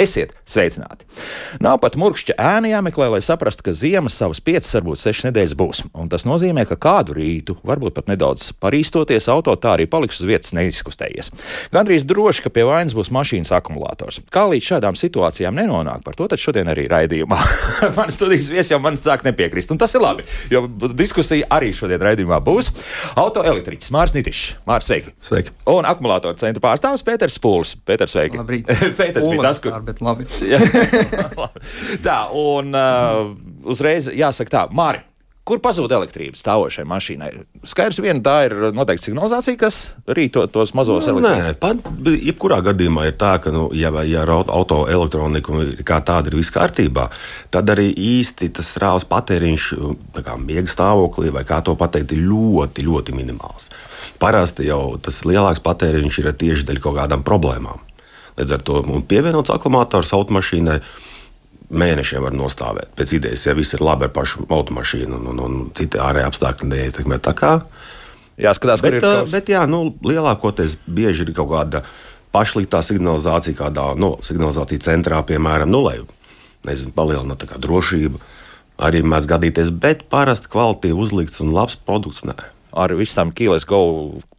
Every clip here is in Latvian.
kā labāk dzīvot. Esiet sveicināti! Nav pat murkšķa ēna jāmeklē, lai saprastu, ka ziemas savas piecas, varbūt sešas nedēļas būs. Un tas nozīmē, ka kādu rītu, varbūt pat nedaudz parīstoties, auto tā arī paliks uz vietas neizkustējies. Gandrīz droši, ka pie vainas būs mašīnas akumulators. Kā līdz šādām situācijām nenonāk, par to tad šodien arī raidījumā. man studijas viesis jau man sāk nepiekrist, un tas ir labi, jo diskusija arī šodien raidījumā būs. Autoelektriķis Mārs Nitišs. Mārs, sveiki! Sveiki! Un akumulātoru centra pārstāvis Pēters Spūlis. Pēters, sveiki! Pēters bija tas, kur bet labi. tā, un uh, uzreiz jāsaka tā, Māri. Kur pazūd elektrība stāvošai mašīnai? Skaidrs, viena tā ir noteikti signalizācija, kas rīto tos mazos nu, elektrības. Nē, pat, jebkurā gadījumā ir tā, ka, nu, ja, ja auto elektronika kā tāda ir viss kārtībā, tad arī īsti tas strāvas patēriņš, kā miega stāvoklī, vai kā to pateikt, ir ļoti, ļoti minimāls. Parasti jau tas lielāks patēriņš ir tieši dēļ kaut kādām problēmām. Līdz ar to pievienots akumulators automašīnai mēnešiem var nostāvēt. Pēc idejas, ja viss ir labi ar pašu automašīnu un, un, un citi ārēji apstākļi neietekmē. Tā kā jāskatās, bet, kur ir. Bet, jā, nu, lielākoties bieži ir kaut kāda pašlītā signalizācija, kādā nu, signalizācijas centrā, piemēram, nu, lai nezinu, palielinātu drošību. Arī mēdz gadīties, bet parasti kvalitīvi uzlikts un labs produkts. Nē ar visām Kīles Go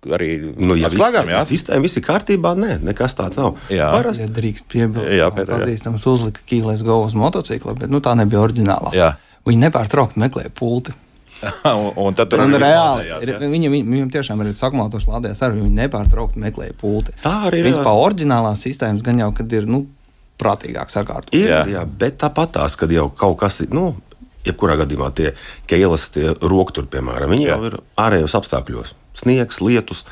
arī nu, ja slēgām. Ja sistēma viss ir kārtībā, nē, nekas tāds nav. Jā, Parasti ja drīkst piebilst. Jā, Pētā, pazīstams uzlika Kīles Go uz motocikla, bet nu, tā nebija oriģinālā. Jā. Viņi nepārtraukti meklēja pulti. un, un tad tur ir reāli. Ir, viņam, viņam tiešām ir akumulators lādējās arī. Viņi nepārtraukti meklēja pulti. Tā arī ir. Principā oriģinālās sistēmas gan jau, kad ir, nu, prātīgāk sakārtot. Ir, jā. jā, bet tāpat tās, kad jau kaut kas ir, nu, jebkurā gadījumā tie keilas, tie rokturi, piemēram, viņi Jā. jau ir ārējos apstākļos. Sniegs, lietus.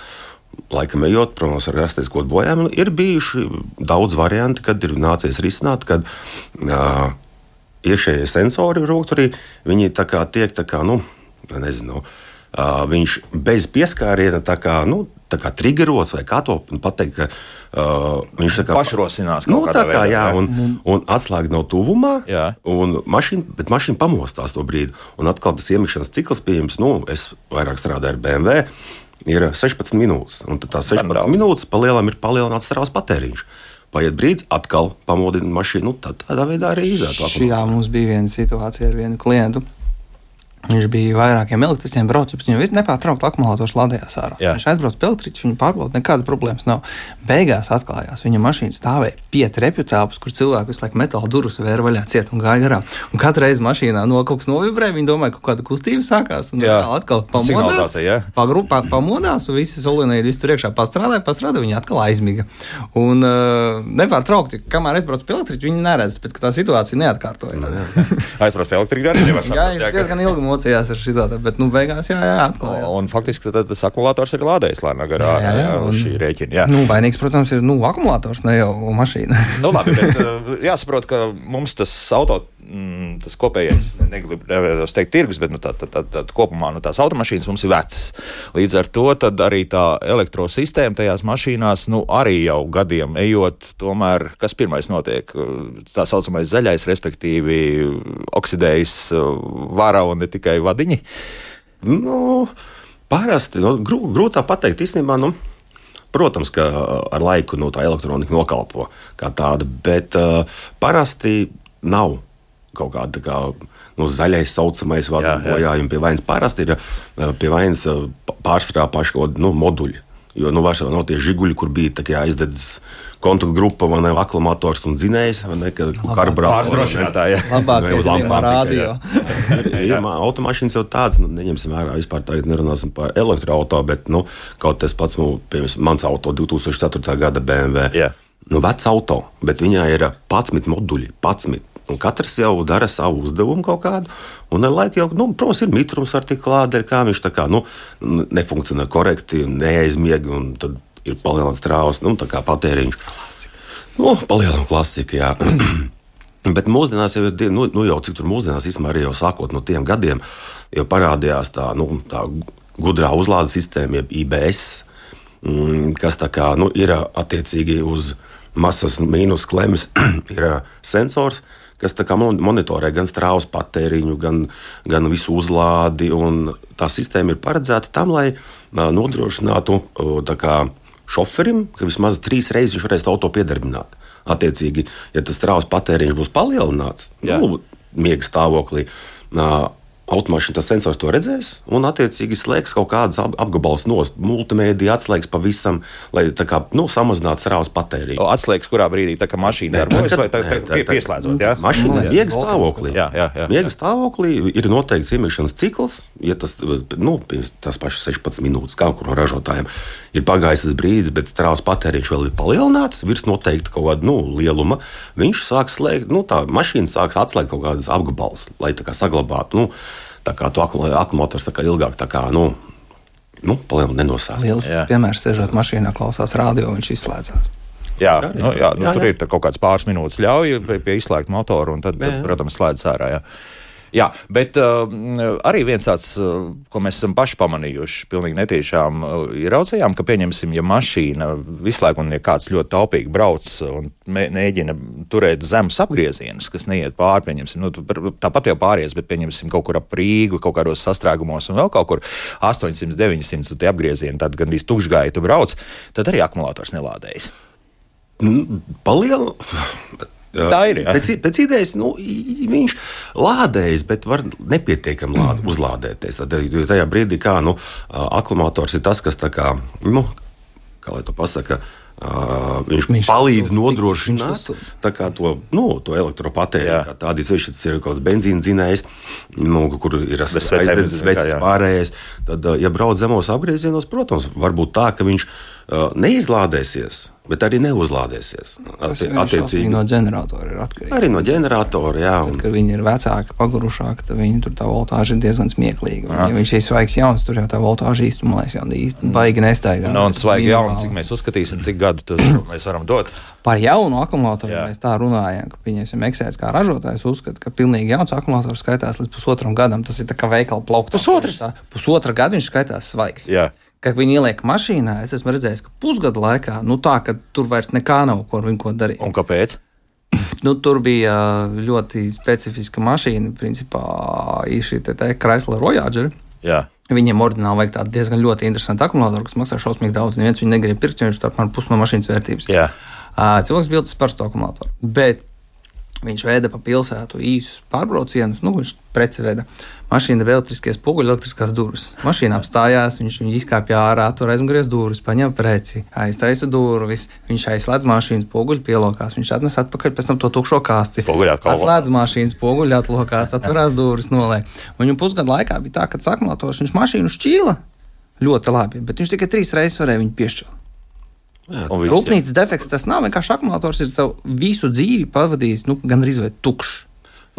Laikam ejot, protams, var rasties kaut kāda bojājuma. Ir bijuši daudz varianti, kad ir nācies risināt, kad uh, iekšējie sensori rokturī, viņi tā kā tiek tā kā, nu, nezinu, uh, viņš bez pieskāriena tā kā, nu, tā kā triggerots vai kā to pateikt. Ka, Uh, viņš tā kā pašrosinās nu, tā kā, jā, un, un atslēga nav tuvumā, jā. un mašīna, bet mašīna pamostās to brīdi. Un atkal tas iemikšanas cikls pieejams, nu, es vairāk strādāju ar BMW, ir 16 minūtes. Un tad tās 16 Gan minūtes palielam ir palielināts strāvas patēriņš. Paiet brīdis, atkal pamodina mašīnu, nu, tad tādā veidā arī izvērtās. Jā, mums bija viena situācija ar vienu klientu Viņš bija vairākiem elektriķiem, braucis, bet viņam nepārtraukti akumulators lādējās ārā. Jā. Viņš aizbrauca pie elektriķa, viņa pārbauda, nekādas problēmas nav. Beigās atklājās, viņa mašīna stāvēja pie trepju telpas, kur cilvēki visu laiku metāla durvis vēra vaļā ciet un gāja garām. Un katru reizi mašīnā no kaut kas novibrēja, viņi domāja, ka kaut kāda kustība sākās. Un atkal pamodās, pagru, pa, pamodās un visi solīnēji visu tur iekšā pastrādāja, pastrādāja, viņi atkal aizmiga. Un uh, nepārtraukti, kamēr es braucu pie elektriķa, viņi neredz, bet tā situācija neatkārtojas. Aizbrauc pie elektriķa arī nevar saprast. Mocījās ar šo tādu, bet nu, beigās jā, jā, atklājās. Un faktiski tad tas akumulators ir lādējis lēnā garā jā, jā, jā, un, šī rēķina. Jā. Nu, vainīgs, protams, ir nu, akumulators, ne jau mašīna. nu, labi, bet uh, jāsaprot, ka mums tas auto. Mm, tas kopējais, negribu teikt, tirgus, bet nu, tā, tā, tā, tā, kopumā nu, tās automašīnas mums ir vecas. Līdz ar to arī tā elektrosistēma tajās mašīnās, nu, arī jau gadiem ejot, tomēr kas pirmais notiek? Tā saucamais zaļais, respektīvi, oksidējas vara un ne tikai vadiņi? Nu, parasti nu, grū, grūtā pateikt, īstenībā. Nu, Protams, ka ar laiku nu, tā elektronika nokalpo kā tāda, bet uh, parasti nav kaut kāda kā, nu, zaļais, saucamais bojājums pie vainas. Parasti ir pie vainas pārsvarā paši kaut kādi nu, moduļi. Jo nu, vairs nav tie žiguļi, kur bija aizdedzis kontaktgrupa, vai ne aklamators un dzinējs, vai ne karburātors. Pārdrošinātāji. Labāk uz lampām rādio. Jā, automašīnas jau tādas, nu, neņemsim vērā, vispār tagad nerunāsim par elektroauto, bet, nu, kaut tas pats, nu, piemēram, mans auto 2004. gada BMW. Jā. Nu, vecs auto, bet viņā ir 11 moduļi, 11. Un katrs jau dara savu uzdevumu kaut kādu. Un ar laiku jau, nu, protams, ir mitrums ar tik klāte, kā viņš tā kā nu, nefunkcionē korekti, neaizmiega, un tad ir palielināts trāvas, nu, tā kā patēriņš. Nu, palielinām klasika, jā. Bet mūsdienās jau ir, nu, nu jau cik tur mūsdienās, īstenībā arī jau sākot no tiem gadiem, jau parādījās tā, nu, tā gudrā uzlādes sistēma, jeb IBS, mm, kas tā kā, nu, ir attiecīgi uz masas mīnus klemes, ir sensors, kas monitorē gan strāvas patēriņu, gan, gan visu uzlādi. Tā sistēma ir paredzēta tam, lai nodrošinātu kā, šoferim, ka vismaz trīs reizes viņš varēs auto piedarbināt. Attiecīgi, ja tas strāvas patēriņš būs palielināts, Jā. nu, miega stāvoklī, automašīna tas sensors to redzēs un, attiecīgi, slēgs kaut kādas apgabalus no multimēdija, atslēgs pavisam, lai kā, nu, samazinātu srāvas patēriņu. Atslēgs kurā brīdī tā kā mašīna darbojas vai tā, tā, pie, pieslēdzot? Jā, mašīna ir miega stāvoklī. Jā, jā, jā, miega stāvoklī ir noteikts iemiešanas cikls, ja tas, nu, tas pašs 16 minūtes, kā kur no ražotājiem ir pagājis tas brīdis, bet strāvas patēriņš vēl ir palielināts, virs noteikta kaut kāda nu, lieluma. Viņš sāks slēgt, nu, tā mašīna sāks atslēgt kaut kādas apgabalus, lai tā kā saglabātu. Nu, tā kā to akumulators tā kā ilgāk tā kā, nu, nu, palielināt nenosāst. Lielisks piemērs, sēžot mašīnā, klausās radio, viņš izslēdzās. Jā, jā, nu, jā, nu, jā, tur jā. ir kaut kāds pāris minūtes ļauj pie, pie izslēgt motoru, un tad, jā, jā. protams, slēdz ārā. Jā. Jā, bet uh, arī viens tāds, uh, ko mēs esam paši pamanījuši, pilnīgi netīšām uh, ieraudzījām, ka, pieņemsim, ja mašīna visu laiku, un ja kāds ļoti taupīgi brauc un mēģina turēt zemes apgriezienus, kas neiet pāri, pieņemsim, nu, tāpat jau pāries, bet, pieņemsim, kaut kur ap Rīgu, kaut kādos sastrēgumos un vēl kaut kur 800, 900 tie apgriezieni, tad gandrīz tukšgaitu brauc, tad arī akumulators nelādējas. Palielu Tā ir. Jā. Pēc, pēc idejas nu, viņš lādējas, bet var nepietiekami lād, uzlādēties. Tad, tajā brīdī, kā nu, akumulators ir tas, kas tā kā, nu, kā lai to pasaka. Uh, viņš, viņš palīdz nodrošināt to, nu, to elektropatēriņu. Tādi ceļi, tas ir kaut kāds benzīna dzinējs, nu, kur ir aizvedis pārējais. Tad, ja brauc zemos apgriezienos, protams, var būt tā, ka viņš uh, neizlādēsies bet arī neuzlādēsies. Tas attiecīgi no ģeneratora ir atkarīgs. Arī no ģeneratora, jā. Un... Tad, kad viņi ir vecāki, pagurušāki, tad viņi tur tā voltāža ir diezgan smieklīga. Ja viņš ir svaigs jauns, tur jau tā voltāža īstenībā jau īsti baigi nestaigā. No, nu, un svaigi jauns, cik mēs uzskatīsim, cik gadu mēs varam dot. Par jaunu akumulātoru jā. mēs tā runājam, ka, pieņemsim, eksēts kā ražotājs uzskata, ka pilnīgi jauns akumulators skaitās līdz pusotram gadam. Tas ir tā kā veikala plaukta. Pusotra gada viņš skaitās svaigs. Jā kad viņi ieliek mašīnā, es esmu redzējis, ka pusgada laikā, nu tā, ka tur vairs nekā nav, ko viņi ko darīt. Un kāpēc? nu, tur bija ļoti specifiska mašīna, principā šī Chrysler Voyager. Jā. Viņiem ordināli vajag tādu diezgan ļoti interesantu akumulātoru, kas maksā šausmīgi daudz. Neviens viņu negrib pirkt, jo viņš tur apmēram pusi no mašīnas vērtības. Jā. Cilvēks bildes par to akumulātoru. Bet Viņš veda pa pilsētu īsus pārbraucienus, nu, viņš preci veda. Mašīna bija elektriskie spoguļi, elektriskās durvis. Mašīna apstājās, viņš viņu izkāpa ārā, tur aizmugurēs durvis, paņēma preci, aiztaisa durvis, viņš aizslēdz mašīnas spoguļu, pielokās, viņš atnes atpakaļ pēc tam to tukšo kasti. Atslēdz mašīnas spoguļu, atlokās, atverās durvis, nolē. Un viņu pusgadu laikā bija tā, ka sakmātos viņš mašīnu šķīla ļoti labi, bet viņš tikai trīs reizes varēja viņu piešķirt. Rūpnīcas defekts tas nav vienkārši akumulators, ir savu visu dzīvi pavadījis nu, gandrīz vai tukšs.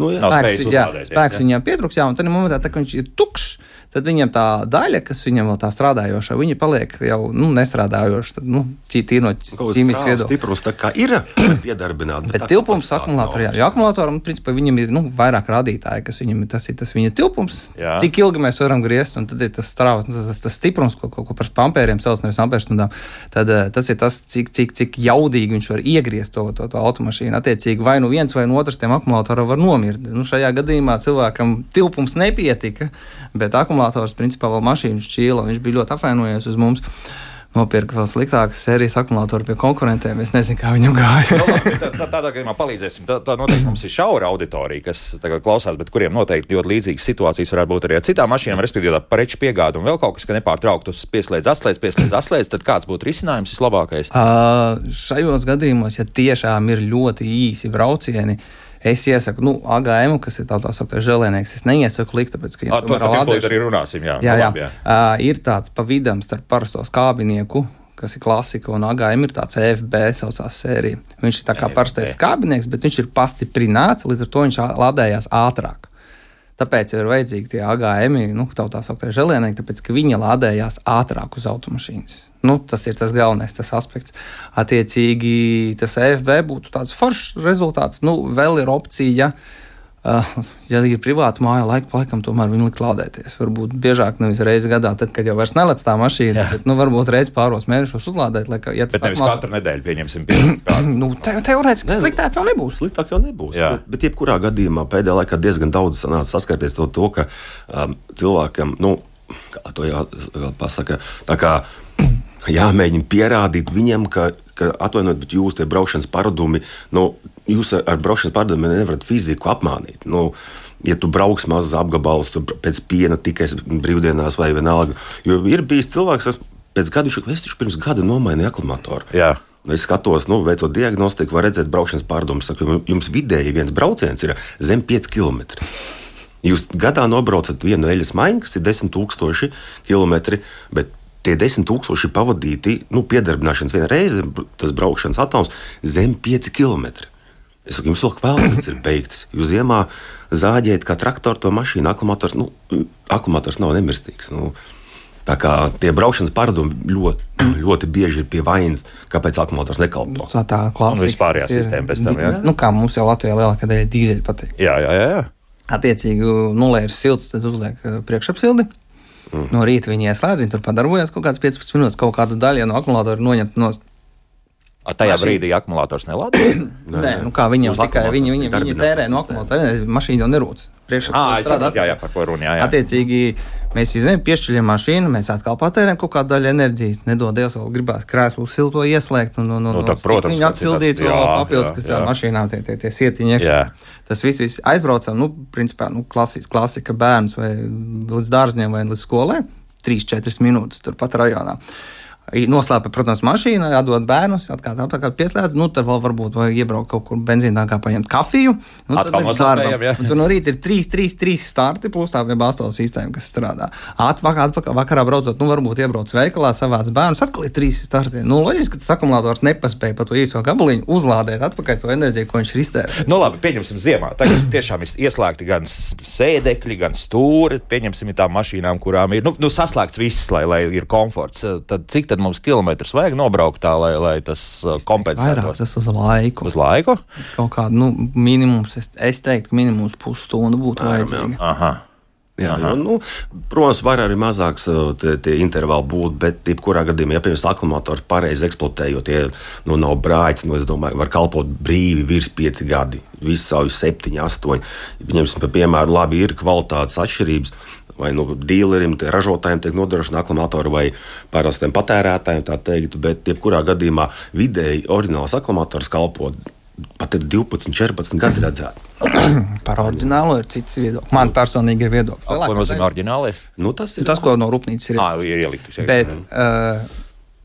Nu, jā, spēks, jā, spēks jā. viņam pietrūks, jā, un tad momentā, tā, kad viņš ir tukšs, tad viņam tā daļa, kas viņam vēl tā strādājoša, viņa paliek jau nu, nestrādājoša. Tad, nu, tīri no ķīmijas viedokļa. Stiprums tā kā ir piedarbināts. Bet, bet tilpums akumulātorā, jā, akumulātoram, principā, viņam ir nu, vairāk rādītāji, kas viņam ir tas, ir tas viņa tilpums, jā. cik ilgi mēs varam griezt, un tad ir tas strāvas, nu, tas, tas, tas stiprums, ko, ko, ko par ampēriem sauc, nevis amperstundām. Tad eh, tas ir tas, cik, cik, cik jaudīgi viņš var iegriezt to, to, to automašīnu. Attiecīgi, vai nu viens vai no otrs tiem akumulātoriem var nomirt. Nu, šajā gadījumā cilvēkam tilpums nepietika, bet akumulators akumulators, principā vēl mašīnu šķīla. Viņš bija ļoti apvainojies uz mums. Nopirka vēl sliktākas sērijas akumulātoru pie konkurentiem. Es nezinu, kā viņam gāja. no, nu, tā, tā, tādā gadījumā palīdzēsim. Tā, tā noteikti mums ir šaura auditorija, kas klausās, bet kuriem noteikti ļoti līdzīgas situācijas varētu būt arī ar citām mašīnām, respektīvi, preču piegāde un vēl kaut kas, ka nepārtraukti pieslēdz, atslēdz, pieslēdz, atslēdz. Tad kāds būtu risinājums vislabākais? Uh, šajos gadījumos, ja tiešām ir ļoti īsi braucieni, uh, Es iesaku, nu, AGM, kas ir tāds tā sauktais žēlēnieks, es neiesaku likt, tāpēc, ka viņam ir lādēšana. arī runāsim, jā. Jā, jā. Labi, jā. Uh, ir tāds pa vidam starp parasto skābinieku, kas ir klasika, un AGM ir tāds EFB saucās sērija. Viņš ir tā kā parastais skābinieks, bet viņš ir pastiprināts, līdz ar to viņš lādējās ātrāk. Tāpēc ir vajadzīgi tie AGM, nu, tā saucamie žēlēnieki, tāpēc ka viņi lādējās ātrāk uz automašīnas. Nu, tas ir tas galvenais tas aspekts. Attiecīgi, tas EFB būtu tāds foršs rezultāts. Nu, vēl ir opcija. Ja, ja ir privāta māja, laika laikam tomēr viņi likt lādēties. Varbūt biežāk nevis reizi gadā, tad, kad jau vairs nelec tā mašīna, Jā. bet nu, varbūt reizi pāros mēnešos uzlādēt. Lai, ja bet nevis atmāk... katru nedēļu pieņemsim nu, te, teorētiski sliktāk jau nebūs. Sliktāk jau nebūs. Jā. Bet, bet jebkurā gadījumā pēdējā laikā diezgan daudz sanāca saskarties to, to ka um, cilvēkam, nu, kā to jāpasaka, tā kā jāmēģina pierādīt viņam, ka, ka atvainojiet, bet jūs tie braukšanas paradumi, nu, jūs ar, ar braukšanas paradumiem nevarat fiziku apmānīt. Nu, ja tu brauks mazs apgabals, tu pēc piena tikai brīvdienās vai vienalga. Jo ir bijis cilvēks, kas pēc gada, taču pirms gada nomainīju aklimatoru. Jā. Nu, es skatos, nu, veicot diagnostiku, var redzēt braukšanas pārdomas. Saku, jums vidēji viens brauciens ir zem 5 km. Jūs gadā nobraucat vienu eļļas maiņu, kas ir 10,000 km, bet tie 10,000 pavadīti, nu, piedarbināšanas vienā reizē, tas braukšanas atoms zem 5 km. Es saku, jums vēl kvēlētas ir beigtas. Jūs ziemā zāģējat kā traktoru to mašīnu, akumulators, nu, akumulators nav nemirstīgs. Nu, Tā kā tie braukšanas paradumi ļoti, ļoti bieži ir pie vainas, kāpēc akumulators nekalpo. Tā tā klasika. Un vispārējā sistēma pēc tam. Jā. Nu, kā mums jau Latvijā lielākā daļa dīzeļu patīk. Jā, jā, jā. jā. Attiecīgi, nulē ir silts, tad uzliek eh, priekšapsildi. Mm. No rīta viņi ieslēdz, viņi tur padarbojas kaut kādas 15 minūtes, kaut kādu daļu no akumulatora noņemt no A tajā mašīna. brīdī akumulators nelādēja? Nē, nē, nu kā viņi jau tikai viņi, viņi, viņi tērē no akumulatora. Mašīna jau nerūc. Priekšā strādā. Jā, jā, par ko runa. Jā, jā. Attiecīgi, mēs izņemam, piešķiļam mašīnu, mēs atkal patērējam kaut kādu daļu enerģijas. Nedod Dievs, vēl gribās krēslu silto ieslēgt un, un, un, nu, tā, protams, viņu atsildīt vēl papildus, kas ir mašīnā, tie, tie, tie sietiņi. Tas viss, viss aizbraucam, nu, principā, nu, klasika, klasika bērns vai līdz dārzņiem vai līdz skolai. 3-4 minūtes turpat rajonā. Uh, Noslēpa, protams, mašīna, atdod bērnus, atkal atpakaļ pieslēdz. Nu, tad vēl varbūt iebraukt kaut kur benzīnā, paņemt kafiju. Nu, tad ir darbā. Tur no rīta ir 3, 3, 3 starti, plus tā web astola sistēma, kas strādā. Atpakaļ, atpakaļ vakarā braucot, nu, varbūt iebrauc veikalā, savāc bērnus, atkal ir 3 starti. Nu, loģiski, ka tas akumulators nepaspēja pa to īso gabaliņu uzlādēt atpakaļ to enerģiju, ko viņš ir iztērējis. Nu, labi, pieņemsim ziemā. Tagad tiešām ir ieslēgti gan sēdekļi, gan stūri. Pieņemsim tām mašīnām, kurām ir nu, nu, saslēgts viss, lai, lai ir komforts. Tad cik tad mums kilometrus vajag nobraukt tā, lai, lai tas uh, kompensētu? Tas uz laiku. Uz laiku? Kaut kādu nu, minimums, es, es teiktu, minimums pusstundu būtu vajadzīga. Aha. Jā, jā, nu, protams, var arī mazāks uh, tie, tie intervāli būt, bet, jebkurā gadījumā, ja piemēram akumulators pareizi eksploatējot, ja nu, nav brāļs, nu, es domāju, var kalpot brīvi virs pieci gadi, visu savu septiņi, astoņi. Ņemsim, piemēram, labi ir kvalitātes atšķirības. Vai nu dīlerim, ražotājiem tiek nodrošināta akumulatori vai parastiem patērētājiem, tā teikt, bet jebkurā gadījumā vidēji oriģināls akumulators kalpo pat ir 12, 14 gadi redzēti. Par oriģinālu ir cits viedoklis. Man personīgi ir viedoklis. Ko nozīmē oriģinālais? Nu, tas ir tas, ko no rūpnīcas ir. À, ir ielikts. Bet, uh,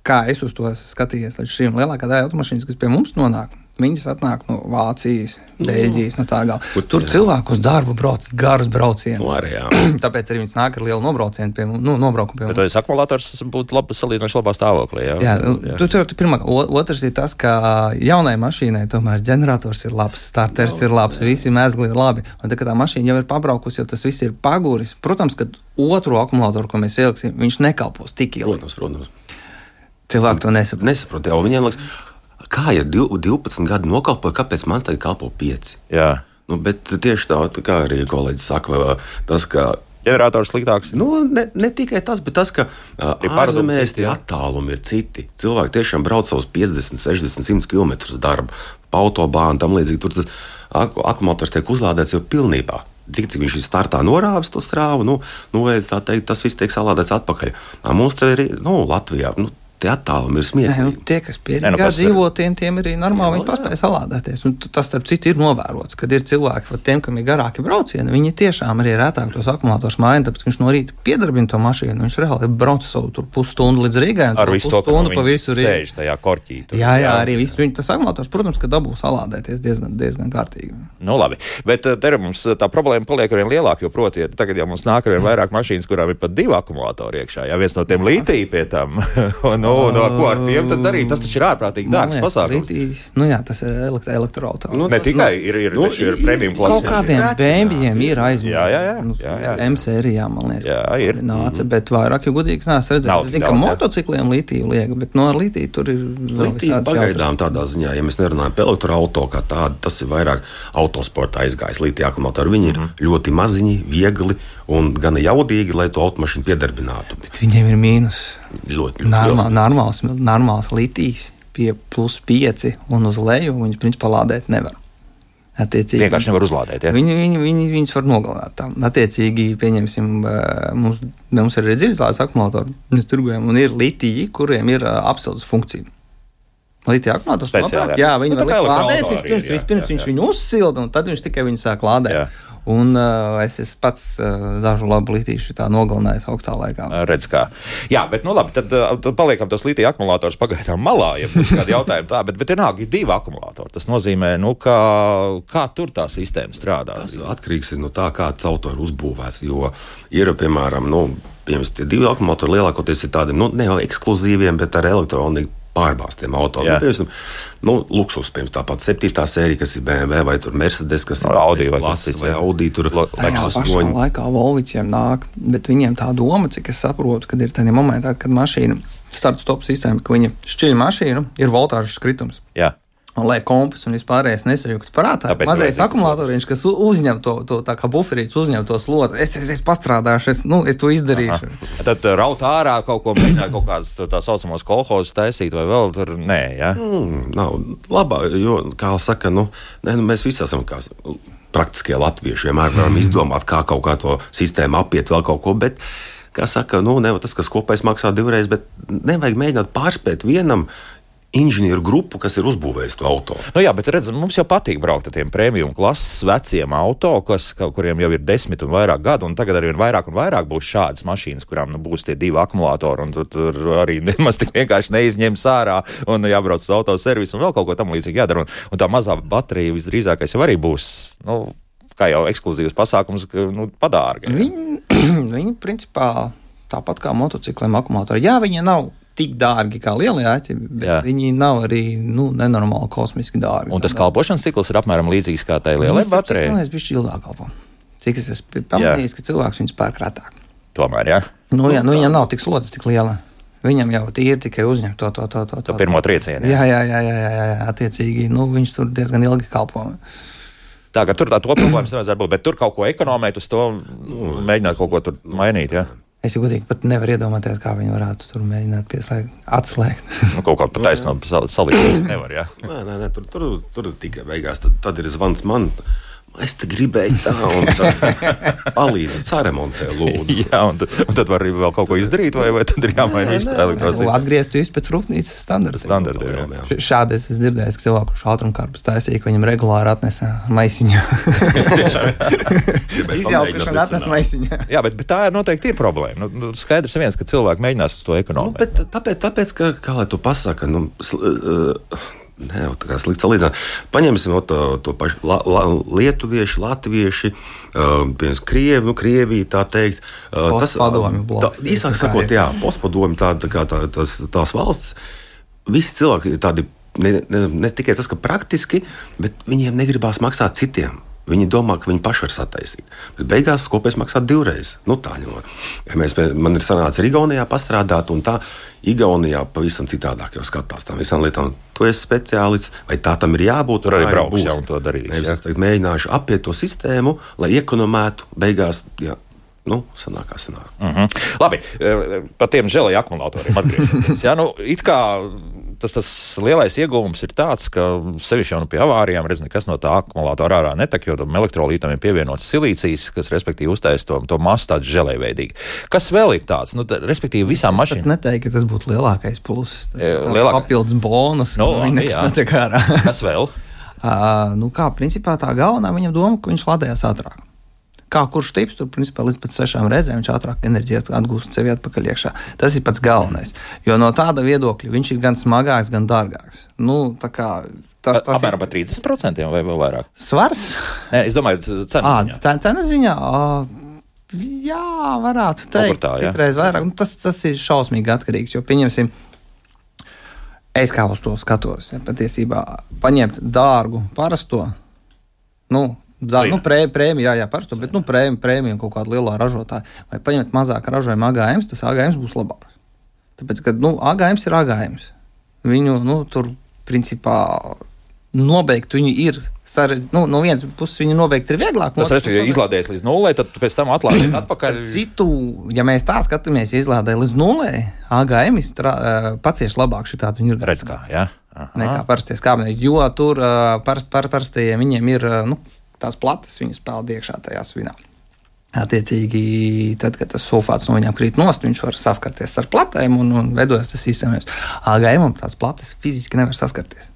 kā es uz to skatījies līdz šim, lielākā daļa automašīnas, kas pie mums nonāk, Viņas atnāk no Vācijas, Beļģijas, no tā gala. Tur jā. cilvēku uz darbu brauc garus braucienus. No nu, arī, Tāpēc arī viņas nāk ar lielu nobraucienu pie. Nu, nobraukumu pie mums. Tas akumulators būtu labi, salīdzinoši labā stāvoklī. Jā, jā, jā. Tu, tu, tu, pirmā, otrs ir tas, ka jaunai mašīnai tomēr ģenerators ir labs, starters no, ir labs, jā. visi mēsli ir labi. Un tā kā tā mašīna jau ir pabraukusi, jau tas viss ir paguris. Protams, ka otru akumulatoru, ko mēs ieliksim, viņš nekalpos tik ilgi. Protams, protams. Cilvēki to nesaprot. Nesaprot, jau viņiem liekas kā ja 12 gadi nokalpoja, kāpēc man tagad kalpo 5? Jā. Nu, bet tieši tā, tā kā arī kolēģis saka, tas, ka ģenerators sliktāks. Nu, ne, ne tikai tas, bet tas, ka ārzemēs tie attālumi ir citi. Cilvēki tiešām brauc savus 50, 60, 100 km darbu, pa autobānu tam līdzīgi. Tur tas akumulators tiek uzlādēts jau pilnībā. Tik cik viņš ir startā norāvis to strāvu, nu, nu, teikt, tas viss tiek salādēts atpakaļ. Mums te ir nu, Latvijā. Nu, tie attālumi ir smieklīgi. Nu, tie, kas pieredzējuši nu, dzīvo, tiem, tiem ir normāli, jā, viņi paspēja salādēties. Un tas, starp citu, ir novērots, kad ir cilvēki, pat tiem, kam ir garāki braucieni, viņi tiešām arī retāk tos akumulators maina, tāpēc viņš no rīta piedarbina to mašīnu. Viņš reāli brauc savu pusstundu līdz Rīgai. Ar visu to stundu pa visu Rīgai. Tajā korķī. Tur, jā, jā, arī visu viņu tas akumulators, protams, ka dabūs salādēties diezgan, diezgan kārtīgi. Nu, labi, bet eh, te mums eh, tā problēma paliek arvien lielāka, jo proti, tagad jau mums nāk arvien vairāk mašīnas, kurām ir pat divi akumulatori iekšā. Jā, viens no tiem lītī pie tam. nu, no ko ar tiem tad darīt? Tas taču ir ārprātīgi dārgs pasākums. Litīs, nu jā, tas ir elektro, elektroautorāts. Nu, ne tikai nu, ir, ir, nu, ir premium klases. Kaut kādiem bēnbiem ir aizmirsts. Jā, jā, jā. Nu, jā, jā, jā. M sērijā, man liekas. Jā, ir. Nāca, mm. bet vairāk jau gudīgs neesmu redzējis. Es zinu, ka motocikliem litiju liek, bet no ar litiju tur ir litija pagaidām tādā ziņā, ja mēs nerunājam par elektroauto kā tādu, tas ir vairāk autosporta aizgājis. Litija akumulatori viņi ir mm. ļoti maziņi, viegli un gana jaudīgi, lai to automašīnu piedarbinātu. Bet viņiem ir mīnus. Ļoti, ļoti Normā, normāls, normāls litijs pie plus 5 un uz leju, viņus principā lādēt nevar. Attiecīgi, vienkārši nevar uzlādēt. Ja? Viņi, viņi, viņi, viņus var nogalināt. Tā. Attiecīgi, pieņemsim, mums, mums ir arī dziļzāles akumulātori, mēs turgojam, un ir litiji, kuriem ir apsildes funkcija. Litija akumulators speciāli. Jā, viņi nu, var lādēt vispirms, jā, vispirms jā, jā. viņš viņu uzsilda, un tad viņš tikai viņu sāk lādēt. Jā. Un uh, es esmu pats uh, dažu labu litīšu nogalinājis augstā laikā. Redz, kā. Jā, bet nu labi, tad, uh, tad paliekam tos litija akumulators pagaidām malā, ja būs kādi jautājumi tā, bet, bet ir nāk divi akumulatori. Tas nozīmē, nu, kā, kā tur tā sistēma strādā. Tas atkarīgs no tā, kā auto ir uzbūvēts, jo ir, piemēram, nu, piemēram, tie divi akumulatori lielākoties ir tādi, nu, ne jau ekskluzīviem, bet ar elektroniku pārbāztiem automobiļiem. Nu, nu, luksus, piemēram, tāpat 7. sērija, kas ir BMW vai Mercedes, kas ir Audi vai Lasis, vai Audi. Tur Lexus noņem. Laikā Volviciem nāk, bet viņiem tā doma, cik es saprotu, kad ir tādā momentā, kad mašīna starta stop sistēma, ka viņa šķiļ mašīnu, ir voltāžas kritums. Jā un lai kompas un vispārējais nesajūgtu prātā. Tāpēc mazais akumulatoriņš, kas uzņem to, to tā kā buferīts, uzņem to slodzi. Es, es, es pastrādāšu, es, nu, es to izdarīšu. Aha. Tad uh, raut ārā kaut ko mēģināt, kaut kādas tā saucamos kolhozus taisīt vai vēl tur nē, ja? Mm, nav labā, jo, kā saka, nu, ne, nu mēs visi esam kā praktiskie latvieši, vienmēr varam mm. izdomāt, kā kaut kā to sistēmu apiet vēl kaut ko, bet kā saka, nu, ne tas, kas kopējs maksā divreiz, bet nevajag mēģināt pārspēt vienam, inženieru grupu, kas ir uzbūvējusi to auto. Nu jā, bet redz, mums jau patīk braukt ar tiem premium klases veciem auto, kas, kuriem jau ir desmit un vairāk gadu, un tagad arī vairāk un vairāk būs šādas mašīnas, kurām nu, būs tie divi akumulatori, un tur, tur arī nemaz tik vienkārši neizņems ārā un jābrauc uz autoservisu un vēl kaut ko tam līdzīgu jādara. Un, un tā mazā baterija visdrīzākais jau arī būs. Nu, Kā jau ekskluzīvs pasākums, ka nu, padārgi. Viņi, viņi principā tāpat kā motocikliem akumulatori. Jā, viņi nav tik dārgi kā lielie āķi, bet Jā. viņi nav arī nu, nenormāli kosmiski dārgi. Un tas kalpošanas cikls ir apmēram līdzīgs kā tai lielai baterijai. Nu, es biju ilgāk kalpo. Cik es esmu pamanījis, ka cilvēks viņus pērk retāk. Tomēr, jā. Nu, jā, nu, viņam nav tik slodzes, tik liela. Viņam jau ir tikai uzņemt to, to, to, to, to, to pirmo triecienu. Jā, jā, jā, jā, jā, jā, attiecīgi, nu, viņš tur diezgan ilgi kalpo. Tā kā tur tā problēmas nevajadzētu būt, bet tur kaut ko ekonomēt, uz to mēģināt kaut ko mainīt. Ja? Es jau godīgi pat nevaru iedomāties, kā viņi varētu tur mēģināt pieslēgt, atslēgt. nu, kaut kā pat taisnība salikt nevar. Ja? Nē, nē, nē, tur, tur, tur tikai beigās tad, tad ir zvans man es te gribēju tā, un palīdzi, saremontē, lūdzu. Jā, un, un tad var arī vēl kaut ko izdarīt, vai, vai tad ir jāmaina īsti elektrosistēma. Atgriezt jūs pēc rūpnīcas standarta. Standarta, jā. jā. Šādi es dzirdēju, ka cilvēku šautrumkārpus taisīja, ka viņam regulāri atnesa maisiņā. Izjaukušana atnest maisiņā. Jā, bet, bet tā ir noteikti ir problēma. Nu, nu, skaidrs viens, ka cilvēki mēģinās uz to ekonomēt. Nu, bet, tāpēc, tāpēc, ka, kā lai tu pasaka, nu, uh, Ne, tā kā slikts salīdzinājums. Paņemsim no to, to pašu la, la, lietuvieši, latvieši, uh, krievi, nu, Krievija, tā teikt. Uh, tas tā, īsāk sakot, jā, postpadomi, tā, tā kā tā, tās, tās valsts, visi cilvēki ir tādi. Ne, ne, ne tikai tas, ka praktiski, bet viņiem negribās maksāt citiem. Viņi domā, ka viņi paši var sataisīt. Bet beigās kopējais maksā divreiz. Nu, tā ņemot. Ja mēs, man ir sanācis Igaunijā pastrādāt, un tā Igaunijā pavisam citādāk jau skatās tam visam lietām. Tu esi speciālists, vai tā tam ir jābūt? Tur arī brauks jau to darīs. Nevis es tagad mēģināšu apiet to sistēmu, lai ekonomētu beigās. Jā, Nu, sanāk, kā sanāk. Mhm. -huh. Labi, e, par tiem žēlēju akumulatoriem atgriežoties. ja, nu, it kā tas, tas lielais iegūms ir tāds, ka sevišķi jau nu pie avārijām redz, nekas no tā akumulātora ārā netek, jo tam elektrolītam ir pievienots silīcijas, kas respektīvi uztais to, to masu tādu žēlējveidīgi. Kas vēl ir tāds? Nu, tā, respektīvi visām mašīnām. Es neteiktu, ka tas būtu lielākais pluss. Tas ir lielākais papildus bonus, no, ka viņi nekas netek ārā. kas vēl? Uh, nu kā, principā tā galvenā viņam doma, ka viņš lādējās ātrāk kā kurš tips, tur principā līdz pat sešām reizēm viņš ātrāk enerģiju atgūst sevi atpakaļ iekšā. Tas ir pats galvenais. Jo no tāda viedokļa viņš ir gan smagāks, gan dārgāks. Nu, Tas, tas apmēram par 30% vai vēl vairāk? Svars? Nē, es domāju, cena ziņā. Cena ziņā jā, varētu teikt, tā, jā. citreiz vairāk. Nu, tas, tas ir šausmīgi atkarīgs, jo pieņemsim, es kā uz to skatos, ja patiesībā paņemt dārgu parasto, nu, Zā, nu, prē, prēmija, jā, jā, parasto, bet nu, prēmija, prēmija kaut kāda lielā ražotāja. Vai paņemt mazāk ražojumu AGM, tas AGM būs labāks. Tāpēc, ka nu, AGM ir AGM. Viņu nu, tur principā nobeigt viņu ir sarežģīti. Nu, no vienas puses, viņu nobeigt ir vieglāk. Tas ir izlādējis līdz nulē, tad pēc tam atlādēt atpakaļ. Citu, ja mēs tā skatāmies, izlādē līdz nulē, AGM pacieš labāk šī tādu ir. Redz kā, jā. Aha. nekā parastie skābekļi. Jo tur parast, par, parastajiem viņiem ir nu, tās plates, viņas peld iekšā tajā svinā. Attiecīgi, tad, kad tas sulfāts no viņiem krīt nost, viņš var saskarties ar platēm un, un veidojas tas īstenībā. AGM tās plates fiziski nevar saskarties.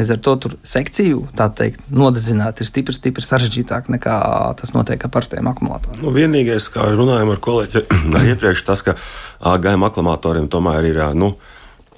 Līdz ar to tur sekciju, tā teikt, nodezināt ir stipri, stipri sarežģītāk nekā tas notiek ar parastiem akumulatoriem. Nu, vienīgais, kā runājam ar kolēģiem iepriekš, tas, ka AGM akumulatoriem tomēr ir. Nu,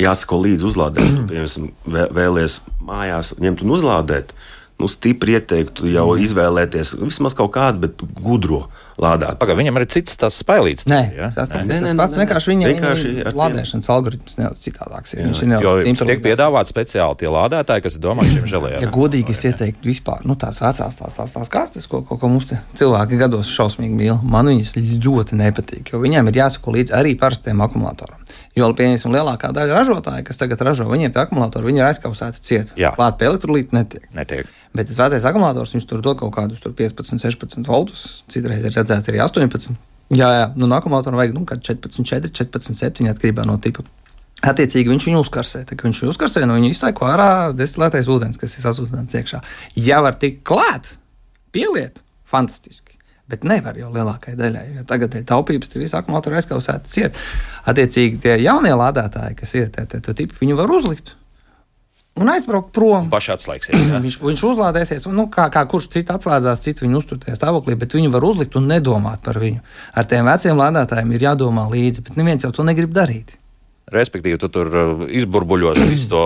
jāsako līdzi uzlādēt. Piemēram, vēlaties mājās ņemt un uzlādēt. Nu, stipri ieteiktu jau mm. izvēlēties vismaz kaut kādu, bet gudro lādēt. Pagaidām, viņam arī cits tas spēlīts. Nē, ja? tas, tas, nē, nē, tas pats nē, vienkārši viņa vienkārši lādēšanas algoritms nedaudz citādāks. Ja. Viņš ir nedaudz tiek piedāvāts speciāli tie lādētāji, kas domā šiem žēlējiem. Ja godīgi es ieteiktu vispār, nu tās vecās tās, tās, tās kastes, ko, ko, ko mums cilvēki gados šausmīgi mīl, man viņas ļoti nepatīk, jo viņiem ir jāsako līdzi arī parastiem akumulātoriem. Jo, pieņemsim, lielākā daļa ražotāju, kas tagad ražo, viņiem tie akumulatori, viņi ir aizkausēti ciet. Klāt pie elektrolīta netiek. netiek. Bet tas vecais akumulators, viņš tur dod kaut kādus 15, 16 voltus, citreiz ir redzēts arī 18. Jā, jā, nu, akumulatoram vajag nu, 14, 4, 14, 7 atkarībā no tipa. Attiecīgi viņš viņu uzkarsē. Kad viņš viņu uzkarsē, no viņa iztaiko ārā destilētais ūdens, kas ir sasūdzināts iekšā. Ja var tikt klāt, pieliet, fantastiski. Bet nevar jau lielākajai daļai, jo tagad ir taupības, tur viss akumulātori aizkausēti ciet. Attiecīgi, tie jaunie lādētāji, kas ir tie, tie, tie tipi, viņi var uzlikt. Un aizbraukt prom. Pašā atslēgsies. Viņš, viņš uzlādēsies, nu, kā, kā kurš cits atslēdzās, cits viņu uzturēs stāvoklī, bet viņi var uzlikt un nedomāt par viņu. Ar tiem veciem lādētājiem ir jādomā līdzi, bet neviens jau to negrib darīt. Respektīvi, tu tur uh, izburbuļos visu to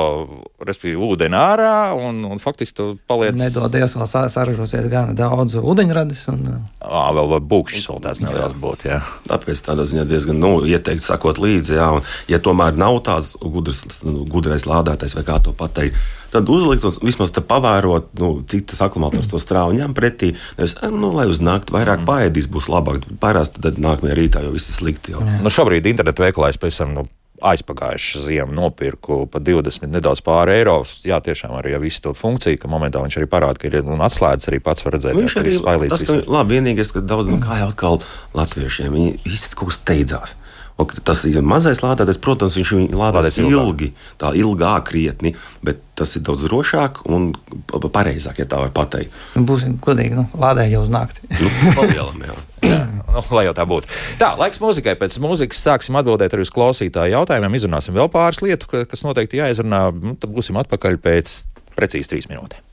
ūdeni ārā, un, un faktiski tu paliec. Nedodies, vēl saražosies gana daudz ūdeņradis. Un... À, vēl vai būkšķis vēl tāds neliels būtu. Jā. Tāpēc tādā ziņā diezgan nu, ieteikt sakot līdzi. Jā, un, ja tomēr nav tāds gudrs, gudrais lādētājs vai kā to pateikt, tad uzlikt un vismaz pavērot, nu, cik tas akumulators to strāvu ņem pretī. Nevis, nu, lai uz nakti vairāk mm. paēdīs, būs labāk. Parasti tad nākamajā rītā jau viss ir slikti. Jau. Nu, šobrīd internetu veikalā es pēc tam. Nu, aizpagājušā ziema nopirku par 20, nedaudz pāri eiro. Jā, tiešām arī ja visu to funkciju, ka momentā viņš arī parāda, ka ir atslēdzis arī pats var redzēt. Viņš arī ir tas, ka, labi, vienīgais, ka daudz, nu, kā jau atkal latviešiem, viņi īsti kaut kas steidzās. Un tas ir mazais lādētājs, protams, viņš lādēs ilgi, tā ilgāk krietni, bet tas ir daudz drošāk un pareizāk, ja tā var pateikt. Būsim godīgi, nu, lādē jau uz nakti. nu, palielam, jā. nu, lai jau tā būtu. Tā, laiks mūzikai. Pēc mūzikas sāksim atbildēt arī uz klausītāju jautājumiem. Izrunāsim vēl pāris lietu, kas noteikti jāizrunā. Nu, tad būsim atpakaļ pēc precīzi trīs minūtēm.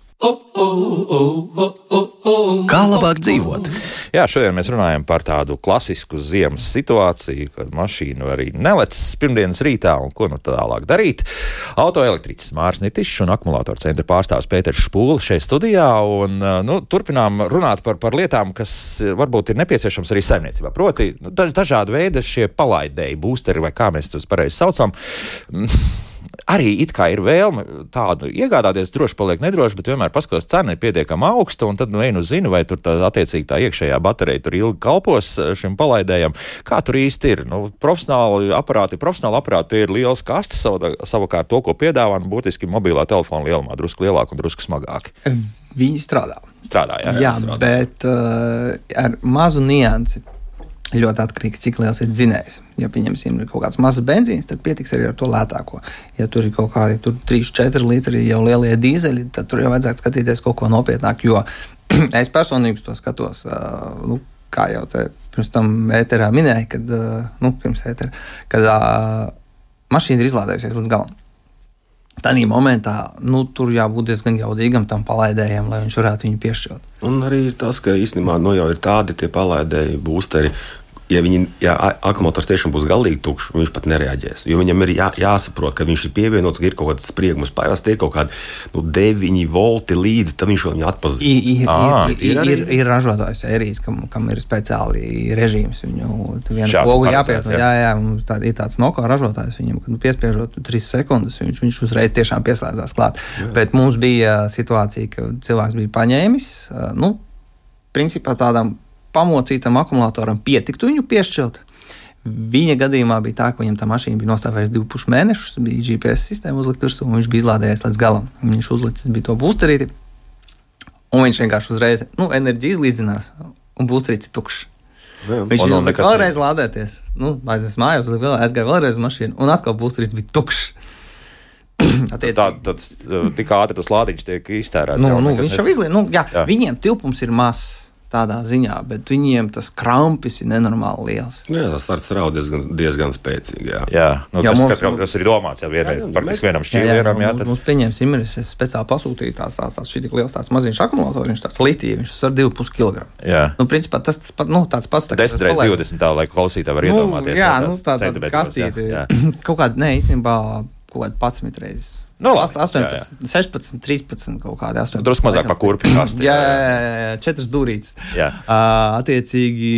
Kā labāk dzīvot? Jā, šodien mēs runājam par tādu klasisku ziemas situāciju, kad mašīna arī nelec pirmdienas rītā un ko nu tālāk darīt. Autoelektriķis Mārcis Nitišs un akumulātoru centra pārstāvs Pēters Špūlis šeit studijā. Un, nu, turpinām runāt par, par lietām, kas varbūt ir nepieciešams arī saimniecībā. Proti, nu, dažādi veidi šie palaidēji, boosteri vai kā mēs tos pareizi saucam arī it kā ir vēlme tādu iegādāties, droši paliek nedroši, bet vienmēr paskatās, cena ir pietiekami augsta, un tad nu vienu zinu, vai tur tā attiecīgi tā iekšējā baterija tur ilgi kalpos eh, šim palaidējam. Kā tur īsti ir? Nu, profesionāli aparāti, profesionāli aparāti ir liels kastes, savukārt to, ko piedāvā, nu, būtiski mobilā telefona lielumā, drusku lielāk un drusku smagāk. Viņi strādā. Strādā, jā, jā, jā strādā. bet uh, ar mazu niansi ļoti atkarīgs, cik liels ir dzinējs. Ja pieņemsim kaut kāds mazs benzīns, tad pietiks arī ar to lētāko. Ja tur ir kaut kādi 3-4 litri jau lielie dīzeļi, tad tur jau vajadzētu skatīties kaut ko nopietnāku. Jo es personīgi to skatos, nu, kā jau te pirms tam ēterā minēja, kad, nu, ētera, kad mašīna ir izlādējusies līdz galam. Tādā momentā nu, tur jābūt diezgan jaudīgam tam palaidējam, lai viņš varētu viņu piešķirt. Un arī ir tas, ka īstenībā nu, jau ir tādi palaidēji, boosteri, ja, viņi, ja akumulators tiešām būs galīgi tukšs, viņš pat nereaģēs. Jo viņam ir jā, jāsaprot, ka viņš ir pievienots, ka ir kaut kāds spriegums. Parasti ir kaut kādi nu, 9 volti līdzi, tad viņš viņu atpazīs. Ir, ir, à, ir, ir, ir, ir ražotājs sērijas, kam, kam ir speciāli režīms. Viņu vienu pogu jāpiet. Jā, jā, tā, ir tāds noko ražotājs, viņam, kad nu, piespiežot 3 sekundes, viņš, viņš uzreiz tiešām pieslēdzās klāt. Jā. Bet mums bija situācija, ka cilvēks bija paņēmis, nu, principā tādām pamocītam akumulatoram pietiktu viņu piešķirt. Viņa gadījumā bija tā, ka viņam tā mašīna bija nostāvējusi divus puses mēnešus, bija GPS sistēma uzlikta virsū, un viņš bija izlādējies līdz galam. Viņš uzlicis bija to būsterīti, un viņš vienkārši uzreiz nu, enerģiju izlīdzinās, un būsterīts ir tukšs. Jā, viņš jau uzlika vēlreiz lādēties. Nu, aiznes mājās, aizgāja vēlreiz uz mašīnu, un atkal būsterīts bija tukšs. tā, tad tik ātri tas lādiņš tiek iztērēts. Nu, jau, nu, viņš jau izlieto, nu, jā, jā. viņiem tilpums ir mazs tādā ziņā, bet viņiem tas krampis ir nenormāli liels. Nu jā, tas starts rauda diezgan, diezgan spēcīgi. Jā, jā, nu, jā tas, mums, kad, tas ir domāts jau vienai, jā, praktiski vienam šķīrieram. Jā, jā, tad... Mums pieņemsim, ir es speciāli pasūtīju tās, tās, tās šī tik liels tāds maziņš akumulators, viņš tāds litija, viņš ar 2,5 kg. Jā. Nu, principā tas pat, nu, tāds pats. Tā, 10 reizes 20 tā, lai klausītāji var nu, iedomāties. Jā, nu, tā, tā kastīte. Kaut kāda, ne, īstenībā, kaut kāda 11 reizes Nu, labi, 18, jā, jā. 16, 13, kaut kādi 18. Drusku mazāk par kurpju kasti. jā, jā, jā, jā, četras durītes. Jā. Uh, attiecīgi,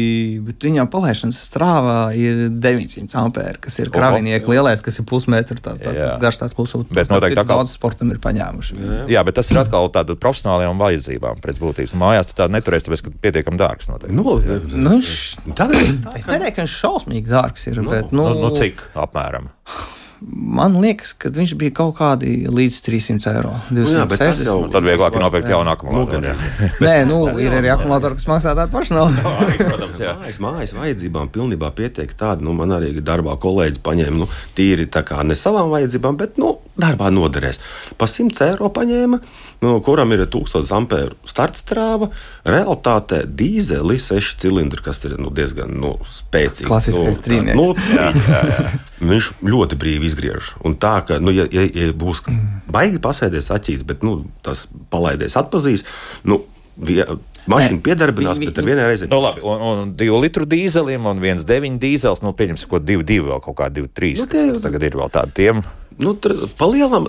bet viņam palaišanas strāvā ir 900 ampēri, kas ir kravinieki lielais, kas ir pusmetru tāds, tāds, tāds garš tāds pusotru. Bet noteikti tā kā daudz sportam ir paņēmuši. Jā, jā. jā, bet tas ir atkal tādu profesionālajām vajadzībām pēc būtības. Mājās tā neturēs, tāpēc, ka pietiekam dārgs noteikti. Nu, nu, š... tā, tā, tā, es neteiktu, ka viņš šausmīgi dārgs ir, nu, bet, nu, nu, nu cik apmēram? Man liekas, ka viņš bija kaut kādi līdz 300 eiro. Nu, jā, bet tas jau tad vieglāk ir nopirkt jaunu akumulātoru. Nē, nu, ir arī akumulātori, kas maksā tādu pašu naudu. Protams, jā. Mājas, mājas vajadzībām pilnībā pietiek tāda, nu, man arī darbā kolēģis paņēma, nu, tīri tā kā ne savām vajadzībām, bet, nu, darbā noderēs. Pa 100 eiro paņēma, no kuram ir 1000 ampēru startstrāva, realitātē dīzeli 6 cilindri, kas ir nu, diezgan nu, spēcīgs. Klasiskais nu, trīnieks. Nu, jā, jā, jā. Viņš ļoti brīvi izgriež. Un tā, ka, nu, ja, ja, ja būs baigi pasēdies aķīs, bet nu, tas palaidēs atpazīs, nu, vie, Mašīna piedarbinās, bet ar vienai reizei. Nu, labi, un, un divu litru dīzelim un viens deviņu dīzels, nu, pieņemsim, ko divi, divi vēl kaut kā divi, trīs. Nu, tie, tagad ir vēl tādi tiem. Nu, palielam.